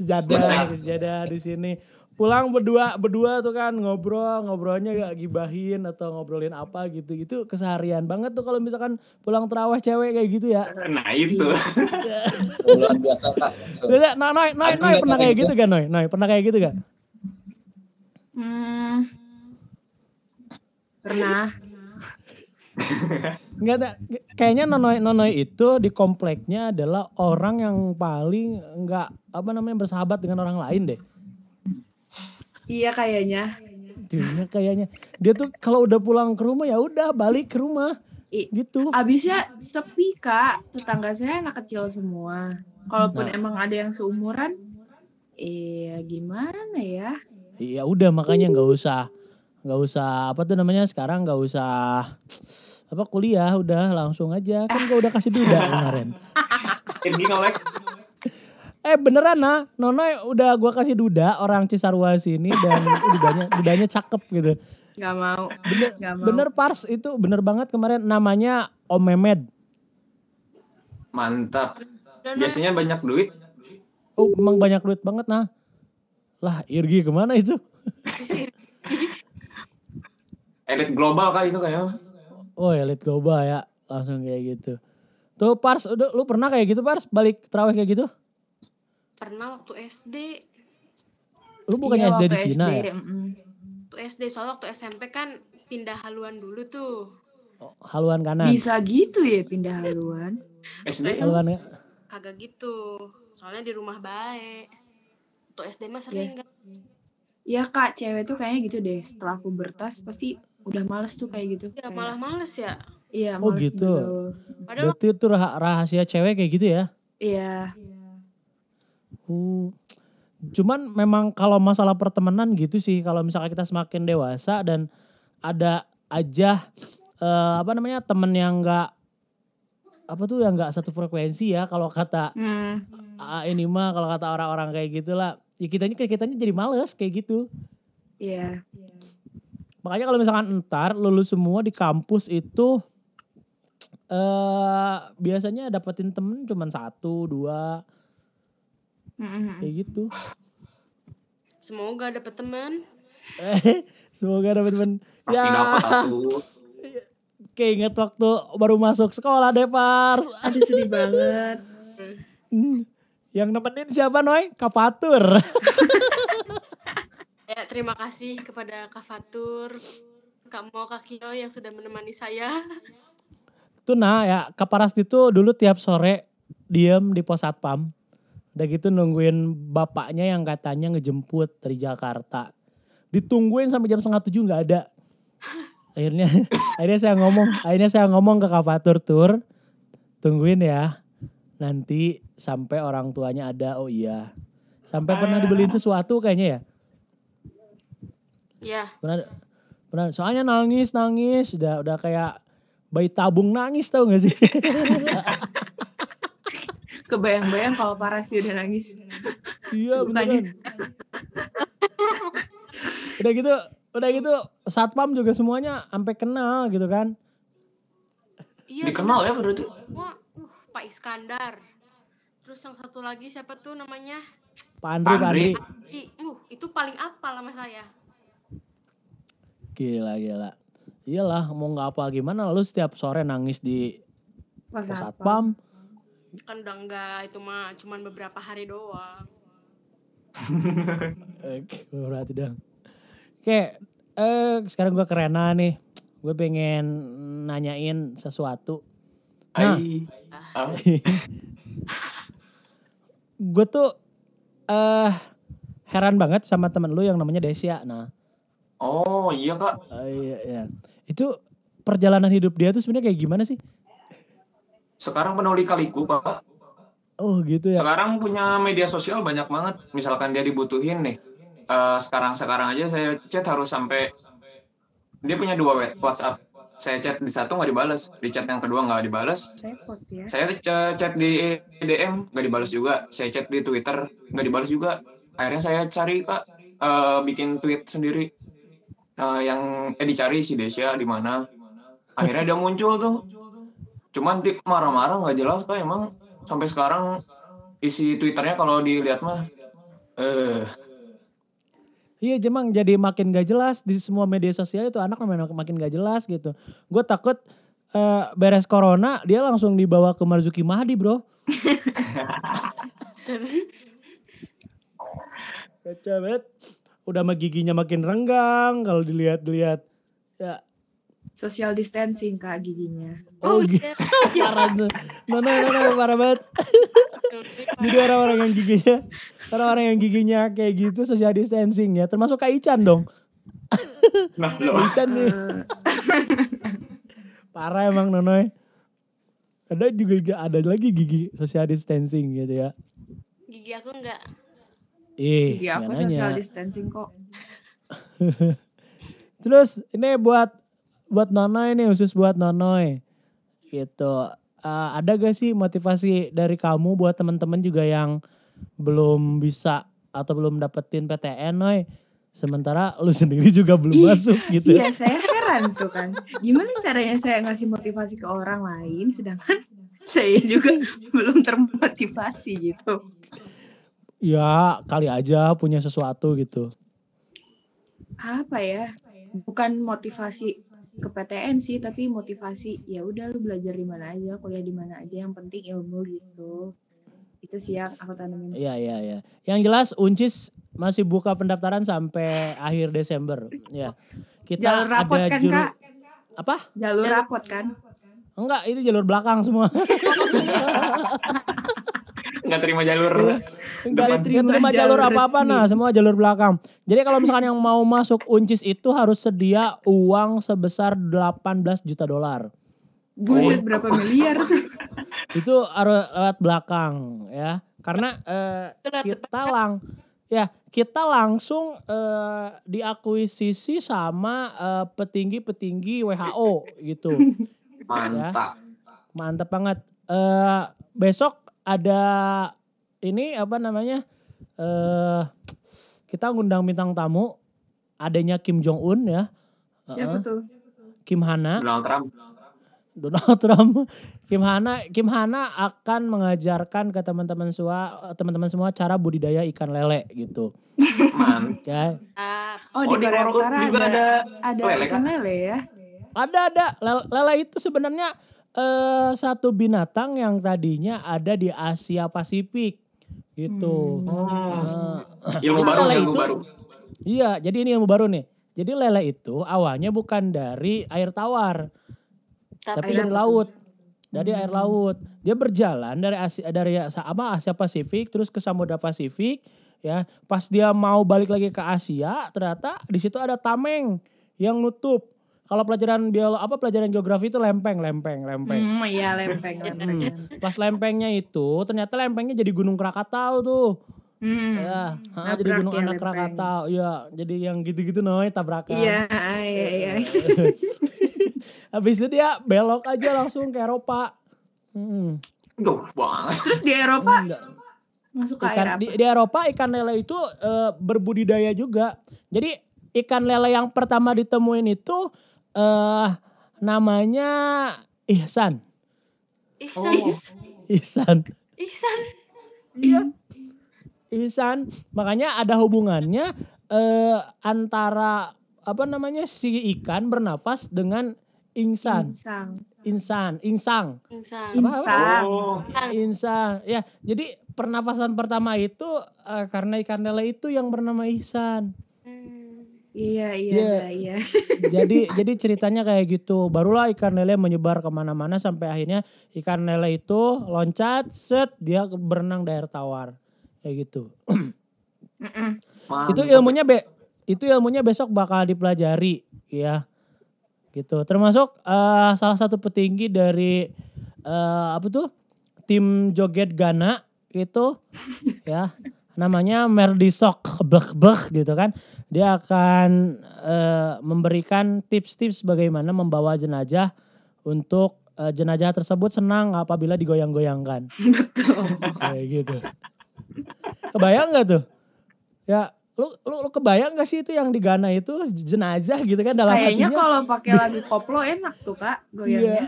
sejadah, Biasa. sejadah di sini. Pulang berdua berdua tuh kan ngobrol, ngobrolnya gak gibahin atau ngobrolin apa gitu. Itu keseharian banget tuh kalau misalkan pulang terawih cewek kayak gitu ya. Nah itu. Luar biasa. Biasa, nah, Noy, Noy, Aku Noy nggak pernah kayak itu. gitu kan Noy? Noy, pernah kayak gitu kan? Hmm. Pernah. Enggak ada. Kayaknya Nonoy Nonoy itu di kompleknya adalah orang yang paling enggak apa namanya bersahabat dengan orang lain deh. Iya kayaknya. Dia kayaknya dia tuh kalau udah pulang ke rumah ya udah balik ke rumah I- gitu. Abisnya sepi kak, tetangga saya anak kecil semua. Kalaupun Nah. emang ada yang seumuran, eh gimana ya? Iya udah makanya nggak usah nggak usah apa tuh namanya sekarang nggak usah apa kuliah udah langsung aja kan gue udah kasih duda kemarin. Eh beneran nah, Nonoy udah gua kasih duda orang Cisarua sini dan dudanya dudanya cakep gitu. Gak mau. Bener, Gak mau. bener Pars itu bener banget kemarin namanya Om Memed. Mantap. Biasanya banyak duit. Oh emang banyak duit banget nah. Lah Irgi ke mana itu? *laughs* Elit global kali itu kayaknya. Oh ya lihat coba ya langsung kayak gitu. Tuh Pars, udah, lu pernah kayak gitu Pars balik terawih kayak gitu? pernah waktu SD, Lu bukannya Iya, SD di Cina SD, ya? mm-mm. waktu SD soalnya waktu SMP kan pindah haluan dulu tuh. Oh, haluan kanan. Bisa gitu ya pindah haluan. *laughs* SD Haluan Kagak gitu. Soalnya di rumah baik. Waktu SD mah sering kan. Ya kak, cewek tuh kayaknya gitu deh. Setelah aku bertas pasti udah males tuh kayak gitu. Ya Kayak- malah males ya. Iya, Oh, males gitu. bergaul. Padahal Berarti itu rah- rahasia cewek kayak gitu ya? Iya. Uh, cuman memang kalau masalah pertemanan gitu sih kalau misalkan kita semakin dewasa dan ada aja eh, apa namanya temen yang enggak apa tuh yang enggak satu frekuensi ya kalau kata Hmm. ah, ini mah kalau kata orang-orang kayak gitulah ya kitanya kitanya jadi males kayak gitu Iya. makanya kalau misalkan entar lulus semua di kampus itu eh biasanya dapetin temen cuman satu dua Mm-mm. kayak gitu semoga dapet teman. Eh, *laughs* semoga dapat temen. pasti Ya, tuh. *laughs* kayak inget waktu baru masuk sekolah deh, Pars. Aduh sedih banget. Hmm. Yang nemenin siapa, Noy? Kapatur. *laughs* Ya terima kasih kepada Kak Fatur, Kak Mo, Kak Kio yang sudah menemani saya. Tuh nah ya, Kaparas itu dulu tiap sore diem di pos satpam. Udah gitu nungguin bapaknya yang katanya ngejemput dari Jakarta. Ditungguin sampai jam setengah tujuh nggak ada. *laughs* Akhirnya, akhirnya saya ngomong, akhirnya saya ngomong ke Kapatur tur, tungguin ya. Nanti sampai orang tuanya ada, oh iya. Sampai pernah dibeliin sesuatu kayaknya ya. Ya, Pernah, pernah. Soalnya nangis, nangis, udah udah kayak bayi tabung nangis tau gak sih? *laughs* Kebayang-bayang kalau Paras dia udah nangis. iya beneran. udah gitu, udah gitu satpam juga semuanya sampai kenal gitu kan. iya. Dikenal ya berarti. Wah, uh, Pak Iskandar. Terus yang satu lagi siapa tuh namanya? Pak Andri, Pak Andri. Andri. Uh, itu paling apa sama saya. Gila, gila. Iyalah, mau nggak apa gimana lu setiap sore nangis di pos apa? satpam. Kan udah enggak, itu mah cuman beberapa hari doang. *laughs* Oke, berarti dong. Oke, eh sekarang gua ke Rena nih. Gue pengen nanyain sesuatu. Nah. Ai. *laughs* Gue tuh eh heran banget sama temen lu yang namanya Desya. Nah, Oh iya kak. eh, iya, iya. Itu perjalanan hidup dia tuh sebenarnya kayak gimana sih? Sekarang penuh lika-liku pak. Oh gitu ya. Sekarang punya media sosial banyak banget. Misalkan dia dibutuhin nih. Eh, sekarang sekarang aja saya chat harus sampai dia punya dua WhatsApp. Saya chat di satu nggak dibalas, di chat yang kedua nggak dibalas. Repot ya. Saya eh, chat di DM nggak dibalas juga. Saya chat di Twitter nggak dibalas juga. Akhirnya saya cari kak eh, bikin tweet sendiri Eh, yang eh dicari si Desya di mana. Akhirnya dia muncul tuh. Cuman tip marah-marah nggak jelas kak emang sampai sekarang isi Twitternya kalau dilihat mah eh Iya Jemang jadi makin gak jelas di semua media sosial itu anak makin, makin gak jelas gitu. Gue takut eh, beres corona dia langsung dibawa ke Marzuki Mahdi bro. *laughs* Kacau banget. Udah mah giginya makin renggang kalau dilihat-lihat. Ya. Social distancing kak giginya. Oh, Oh, gitu. iya. *laughs* Parah tuh. Nono, nono, parah banget. *laughs* Jadi orang-orang yang giginya, orang-orang yang giginya kayak gitu social distancing ya. Termasuk Kak Ican dong. nah Kak lo Ican nih. *laughs* Parah emang Nonoy. Ada juga ada lagi gigi social distancing gitu ya. Gigi aku enggak. Eh, gigi aku nggak social nanya. distancing kok. Terus ini buat buat Nonoy nih khusus buat Nonoy. Gitu. Eh, ada gak sih motivasi dari kamu buat teman-teman juga yang belum bisa atau belum dapetin PTN, Noy? Sementara lu *laughs* sendiri juga belum Ih, masuk gitu. Iya saya heran tuh kan. Gimana caranya saya ngasih motivasi ke orang lain sedangkan saya juga *laughs* belum termotivasi gitu. Ya, kali aja punya sesuatu gitu. Apa ya? Bukan motivasi ke PTN sih, tapi motivasi ya udah lu belajar di mana aja, kuliah di mana aja, yang penting ilmu gitu. Itu sih yang aku tanamin. Iya, iya, iya. Yang jelas Uncis masih buka pendaftaran sampai akhir Desember. Ya. Kita Jalur rapot ada kan juru- kak? apa? Jalur rapot kan? Enggak, ini jalur belakang semua. *laughs* nggak terima jalur Enggak Depan. terima, Terima jalur jalur apa-apa resmi. nah, semua jalur belakang. Jadi kalau misalkan yang mau masuk Uncis itu harus sedia uang sebesar 18 juta dolar. Buset berapa miliar tuh? *laughs* Itu harus lewat belakang ya. Karena eh, kita lang ya kita langsung eh, diakuisisi sama eh, petinggi-petinggi WHO gitu. mantap Mantap banget. Eh besok ada ini apa namanya? Eh kita ngundang bintang tamu adanya Kim Jong Un ya. Siapa tuh? Kim Hana, Donald Trump Donald Trump. Kim Hana, Kim Hana akan mengajarkan ke teman-teman semua teman-teman semua cara budidaya ikan lele gitu. mantap Ya. Ah, Oh, di Korea Utara ada ada ada lele, ikan kan? lele ya. Ada ada lele, lele itu sebenarnya eh, satu binatang yang tadinya ada di Asia Pasifik gitu. Hmm. Eh, ilmu Jadi baru lele ilmu itu- baru Iya, jadi ini ilmu baru nih. Jadi lele itu awalnya bukan dari air tawar, tapi tapi dari laut. Dari air laut. Dia berjalan dari Asia dari apa Asia Pasifik terus ke Samudra Pasifik ya. Pas dia mau balik lagi ke Asia, ternyata di situ ada tameng yang nutup. Kalau pelajaran biolo apa pelajaran geografi itu lempeng, lempeng, lempeng. Hmm, iya lempeng, lempeng. Pas lempengnya itu ternyata lempengnya jadi Gunung Krakatau tuh. Hmm. Ya, ha, jadi Gunung ya Anak lempeng. Krakatau. Iya, jadi yang gitu-gitu noy tabrakan. Iya, iya, iya. *laughs* Habis itu dia belok aja langsung ke Eropa. Hmm. Duh, banget Terus di Eropa Enggak. masuk ke air Ikan, apa? di, di Eropa ikan lele itu eh, berbudidaya juga. Jadi ikan lele yang pertama ditemuin itu eh namanya Ihsan. Ihsan, Oh. Ihsan. Ihsan. Iya. Ihsan. Makanya ada hubungannya eh antara apa namanya si ikan bernapas dengan insan, Insang. insan, insang. Ihsan. Insang. oh Ihsan. Ya, jadi pernafasan pertama itu eh, karena ikan lele itu yang bernama Ihsan. Iya, iya, Iya. iya, iya. *laughs* jadi jadi ceritanya kayak gitu. Barulah ikan lele menyebar ke mana-mana sampai akhirnya ikan lele itu loncat, set dia berenang di air tawar. Kayak gitu. Itu ilmunya be itu ilmunya besok bakal dipelajari ya. Gitu. Termasuk eh, salah satu petinggi dari eh, apa tuh? Tim joget Ghana itu ya. *laughs* Namanya Merdisok Bek Bek gitu kan. Dia akan eh, memberikan tips-tips bagaimana membawa jenazah untuk eh, jenazah tersebut senang apabila digoyang-goyangkan. Betul. *laughs* Kayak gitu. Kebayang nggak tuh? Ya, lu, lu, lu kebayang gak sih itu yang di Ghana itu jenazah gitu kan dalam Kayaknya hatinya? kalau pakai lagu koplo enak tuh kak Iya. goyangnya.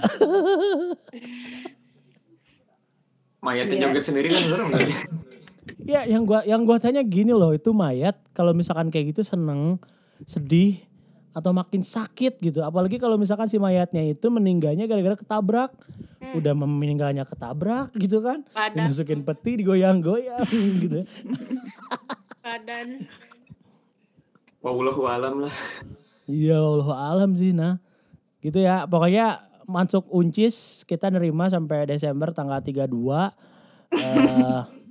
Mayatnya Iya. joget sendiri kan serem. *laughs* Ya, yang gua yang gua tanya gini loh, itu mayat kalau misalkan kayak gitu seneng, sedih atau makin sakit gitu. Apalagi kalau misalkan si mayatnya itu meninggalnya gara-gara ketabrak. Hmm. Udah meninggalnya ketabrak gitu kan. Badan, Dimasukin peti digoyang-goyang *laughs* gitu. badan. Wallahu alam lah. Iya Allah alam sih nah. Gitu ya pokoknya masuk uncis kita nerima sampai Desember tanggal 32. eh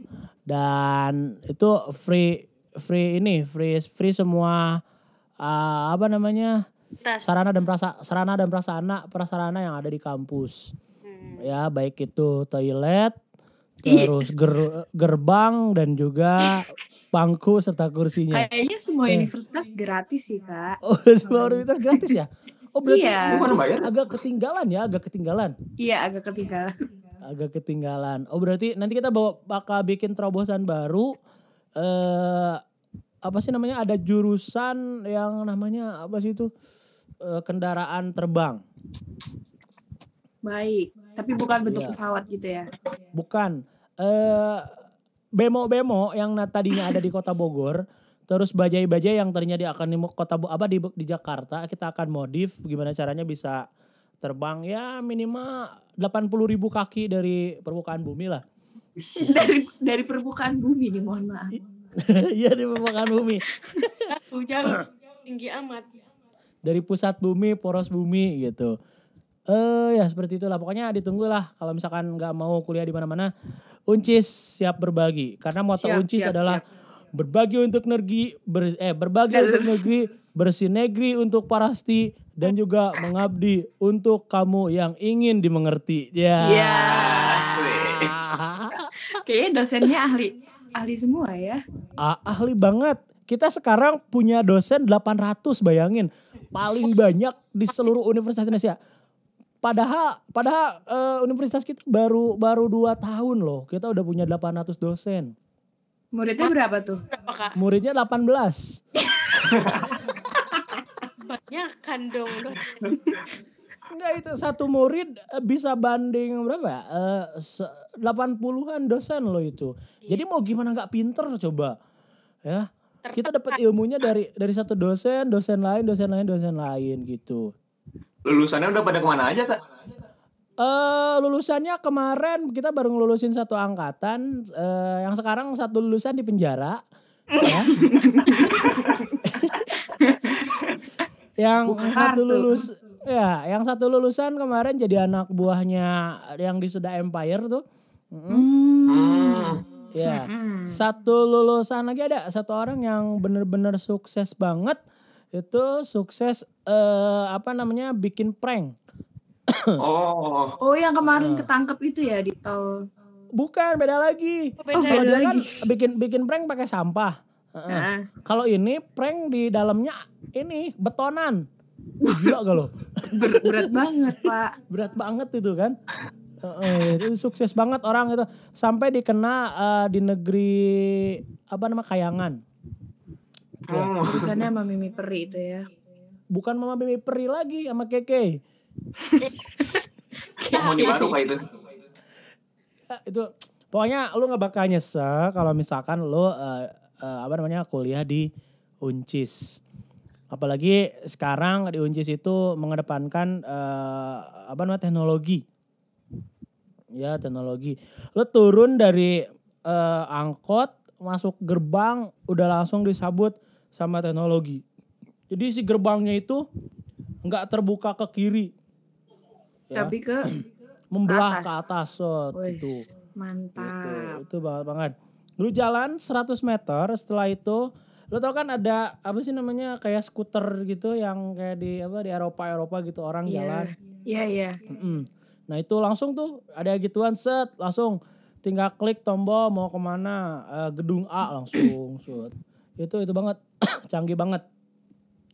dan itu free free ini free free semua eh, apa namanya Tas. sarana dan prasa, sarana dan prasarana prasarana yang ada di kampus. Hmm. Ya baik itu toilet, Iya. terus ger- gerbang dan juga bangku serta kursinya. Kayaknya semua Eh. universitas gratis sih kak. Oh, *laughs* semua universitas gratis ya? Oh, berarti Iya. Agak ketinggalan ya, agak ketinggalan. Iya agak ketinggalan. Agak ketinggalan. Oh, berarti nanti kita bawa bakal bikin terobosan baru eh apa sih namanya? Ada jurusan yang namanya apa sih itu? Eh, kendaraan terbang. Baik. Tapi bukan bentuk Iya. pesawat gitu ya. Bukan eh bemo-bemo yang tadinya ada di Kota Bogor Terus bajai-bajai yang tadinya di akan di kota apa di, di Jakarta kita akan modif gimana caranya bisa terbang ya minimal 80 ribu kaki dari permukaan bumi lah. dari dari permukaan bumi nih mohon maaf. *laughs* Iya di permukaan bumi. Jauh, jauh. Tinggi amat. Dari pusat bumi, poros bumi gitu. Eh ya seperti itulah. Pokoknya ditunggu lah kalau misalkan nggak mau kuliah di mana-mana, Uncis siap berbagi. Karena moto Siap, Uncis siap, adalah siap. berbagi untuk negeri, ber, eh berbagi untuk negeri, bersinegri untuk parasti dan juga mengabdi untuk kamu yang ingin dimengerti. Ya. Iya. *laughs* Kayaknya dosennya ahli ahli semua ya. Ah, ahli banget. Kita sekarang punya dosen 800 bayangin. Paling banyak di seluruh universitas Indonesia. Padahal padahal eh, universitas kita baru baru 2 tahun loh. Kita udah punya 800 dosen. Muridnya berapa tuh? Berapa kak? Muridnya 18. *laughs* Banyak kan dong. Enggak itu satu murid eh, bisa banding berapa ya? Eh, se- 80-an dosen loh itu. Jadi mau gimana nggak pinter coba. Ya. Kita dapat ilmunya dari dari satu dosen, dosen lain, dosen lain, dosen lain gitu. Lulusannya udah pada ke mana aja kak? Eh lulusannya kemarin kita baru ngelulusin satu angkatan, eh, yang sekarang satu lulusan di penjara. ya. *laughs* yang Bukan satu kartu. lulus ya, yang satu lulusan kemarin jadi anak buahnya yang di Suda Empire tuh. Hmm. Ya. Mm-mm. Satu lulusan lagi ada satu orang yang bener-bener sukses banget itu sukses eh apa namanya bikin prank. Oh. Oh yang kemarin Ah. ketangkep itu ya di tol. Bukan beda lagi. Oh, beda. Kalau beda dia kan lagi. bikin bikin prank pakai sampah. Heeh. Nah, Kalau ini prank di dalamnya ini betonan. Gila gak lo? ber- berat banget pak. *laughs* Berat banget itu kan. Heeh, itu sukses banget orang itu sampai dikena eh, di negeri apa nama Kayangan. Urusannya sama Mimi Peri itu ya. Bukan Mama Bimi Peri lagi sama Keke. Penghuni baru kak itu. Ya, itu pokoknya lu nggak bakal nyesel kalau misalkan lu eh, eh, apa namanya kuliah di Uncis. Apalagi sekarang di Uncis itu mengedepankan eh, apa namanya teknologi. Ya, teknologi. Lu turun dari eh, angkot masuk gerbang udah langsung disambut sama teknologi. Jadi si gerbangnya itu nggak terbuka ke kiri. Ya, Tapi ke membelah atas. ke atas, so, Wih, gitu. mantap. Gitu, itu banget banget. Lu jalan 100 meter, setelah itu lu tau kan ada apa sih namanya kayak skuter gitu yang kayak di apa di Eropa Eropa gitu orang Iya. jalan. Iya, iya. Mm-mm. Nah itu langsung tuh ada gituan set langsung tinggal klik tombol mau ke mana Eh, gedung A langsung set. Itu itu banget *coughs* canggih banget.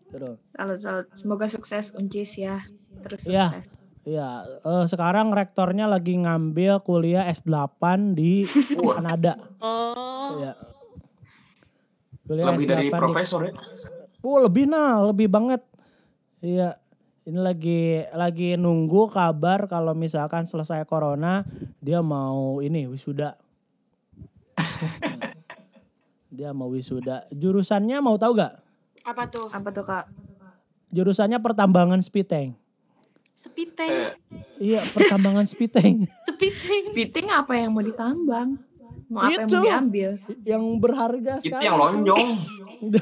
Gitu. Salut, salut. Semoga sukses Uncis ya. Terus Iya. sukses. Iya, eh, sekarang rektornya lagi ngambil kuliah S8 di Kanada. Oh, Iya. Kuliah Lebih dari S8 di- profesor ya. Oh, lebih nah, lebih banget. Iya. Ini lagi lagi nunggu kabar kalau misalkan selesai corona dia mau ini wisuda. *laughs* dia mau wisuda. Jurusannya mau tahu gak? apa tuh? Apa tuh, Kak? Jurusannya pertambangan spiteng. Spiteng. Iya, pertambangan spiteng. *laughs* Spiteng. Spitting apa yang mau ditambang? Mau apa yang Itu. mau diambil? yang berharga Itu sekali. yang lonjong. *laughs*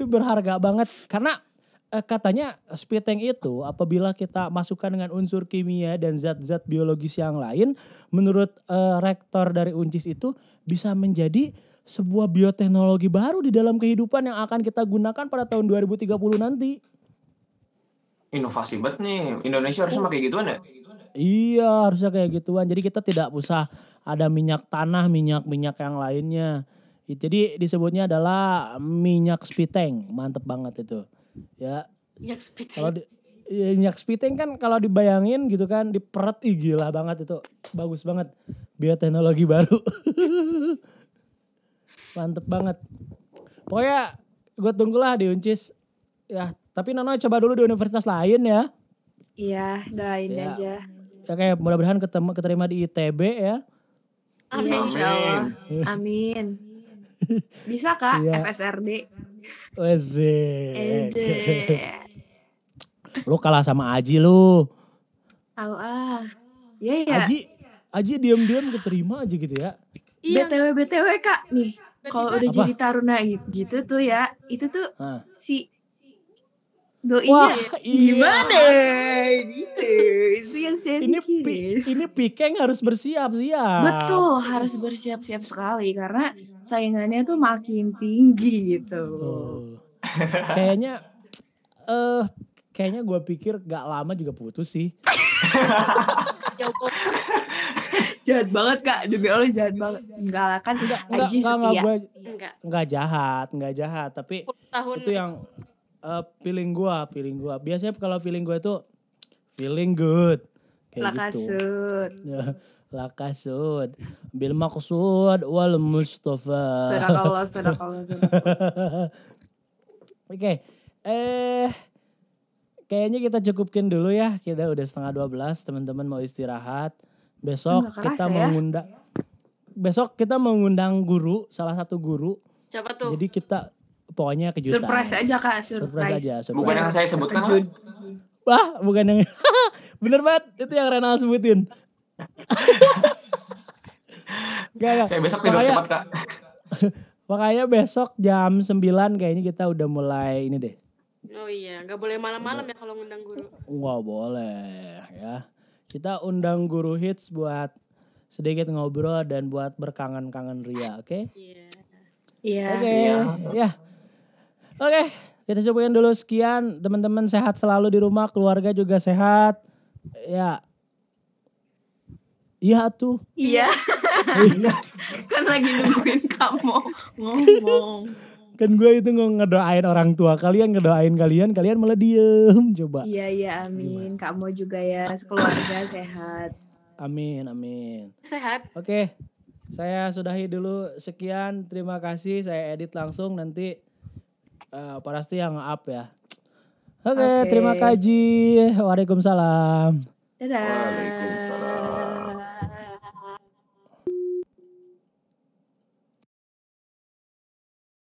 itu berharga banget karena eh, katanya spiteng itu apabila kita masukkan dengan unsur kimia dan zat-zat biologis yang lain menurut eh, rektor dari Uncis itu bisa menjadi sebuah bioteknologi baru di dalam kehidupan yang akan kita gunakan pada tahun 2030 nanti. Inovasi banget nih. Indonesia harusnya pakai gituan ya? Iya, harusnya kayak gituan. Jadi kita tidak usah ada minyak tanah, minyak-minyak yang lainnya. Jadi disebutnya adalah minyak spiteng. Mantep banget itu. Ya, Minyak spiteng. Kalau di, ya, minyak spiteng kan kalau dibayangin gitu kan diperet ih gila banget itu. Bagus banget. Bioteknologi baru. *laughs* Mantep banget. Pokoknya gue tunggulah di Uncis. Ya, tapi Nono coba dulu di universitas lain ya. Iya, doain Iya. aja. Ya kayak mudah-mudahan ketemu keterima di ITB ya. Iya, Amin. insya Allah. Amin. *laughs* Bisa, Kak? Iya. FSRD. Ede. Lu kalah sama Aji lu. Tahu ah. Iya, ya. Aji Aji diam-diam keterima aja gitu ya. Iya. BTW BTW Kak nih. Kalau udah Apa? jadi taruna gitu tuh ya, itu tuh Nah. si doi Wah, iya. gimana gitu. Itu yang saya Ini pi, ini Pikeng harus bersiap-siap. Betul, harus bersiap-siap sekali karena saingannya tuh makin tinggi gitu. Oh. kayaknya eh kayaknya gue pikir gak lama juga putus sih. Allah. *laughs* Jahat banget Kak, demi Allah jahat banget. Enggak lah kan Enggak, Aji enggak, enggak, gue Enggak. enggak jahat, enggak jahat, tapi 10 tahun. itu yang eh, feeling gua, feeling gua. Biasanya kalau feeling gua itu feeling good. Kayak gitu. Lakasut. *laughs* Ya, lakasud. Bil maksud wal mustafa. Sadakallah, sadakallah, sadakallah. *laughs* Oke. Eh kayaknya kita cukupin dulu ya. Kita udah setengah 12, teman-teman mau istirahat. Besok Nggak kita kerasa ya. mengundang Besok kita mengundang guru, salah satu guru. Siapa tuh? Jadi kita pokoknya kejutan. Surprise aja Kak, Surprise surprise. aja, surprise. Bukan yang saya sebutkan. Terkejut. Wah, bukan yang *laughs* Bener banget, itu yang Renal sebutin. *laughs* Gak, gak. Saya besok tidur Makanya- cepat kak. *laughs* Makanya besok jam 9 kayaknya kita udah mulai ini deh. Oh iya, nggak boleh malam-malam ya kalau ngundang guru. Wah boleh ya. Kita undang guru hits buat sedikit ngobrol dan buat berkangen-kangen Ria, oke? Iya. Iya. Oke, ya. Oke, kita cobain dulu sekian. Teman-teman sehat selalu di rumah, keluarga juga sehat. Ya. Iya tuh. Iya. *laughs* kan lagi nungguin kamu *laughs* ngomong. Kan gue itu nge- ngedoain orang tua kalian, ngedoain kalian, kalian malah diem. Coba. Iya iya amin. Kamu juga ya keluarga *coughs* sehat. Amin, amin. Sehat. Oke, saya sudahi dulu. Sekian, terima kasih. Saya edit langsung nanti eh pasti yang up ya. Oke, Oke. terima kasih. Waalaikumsalam. Dadah. Waalaikumsalam.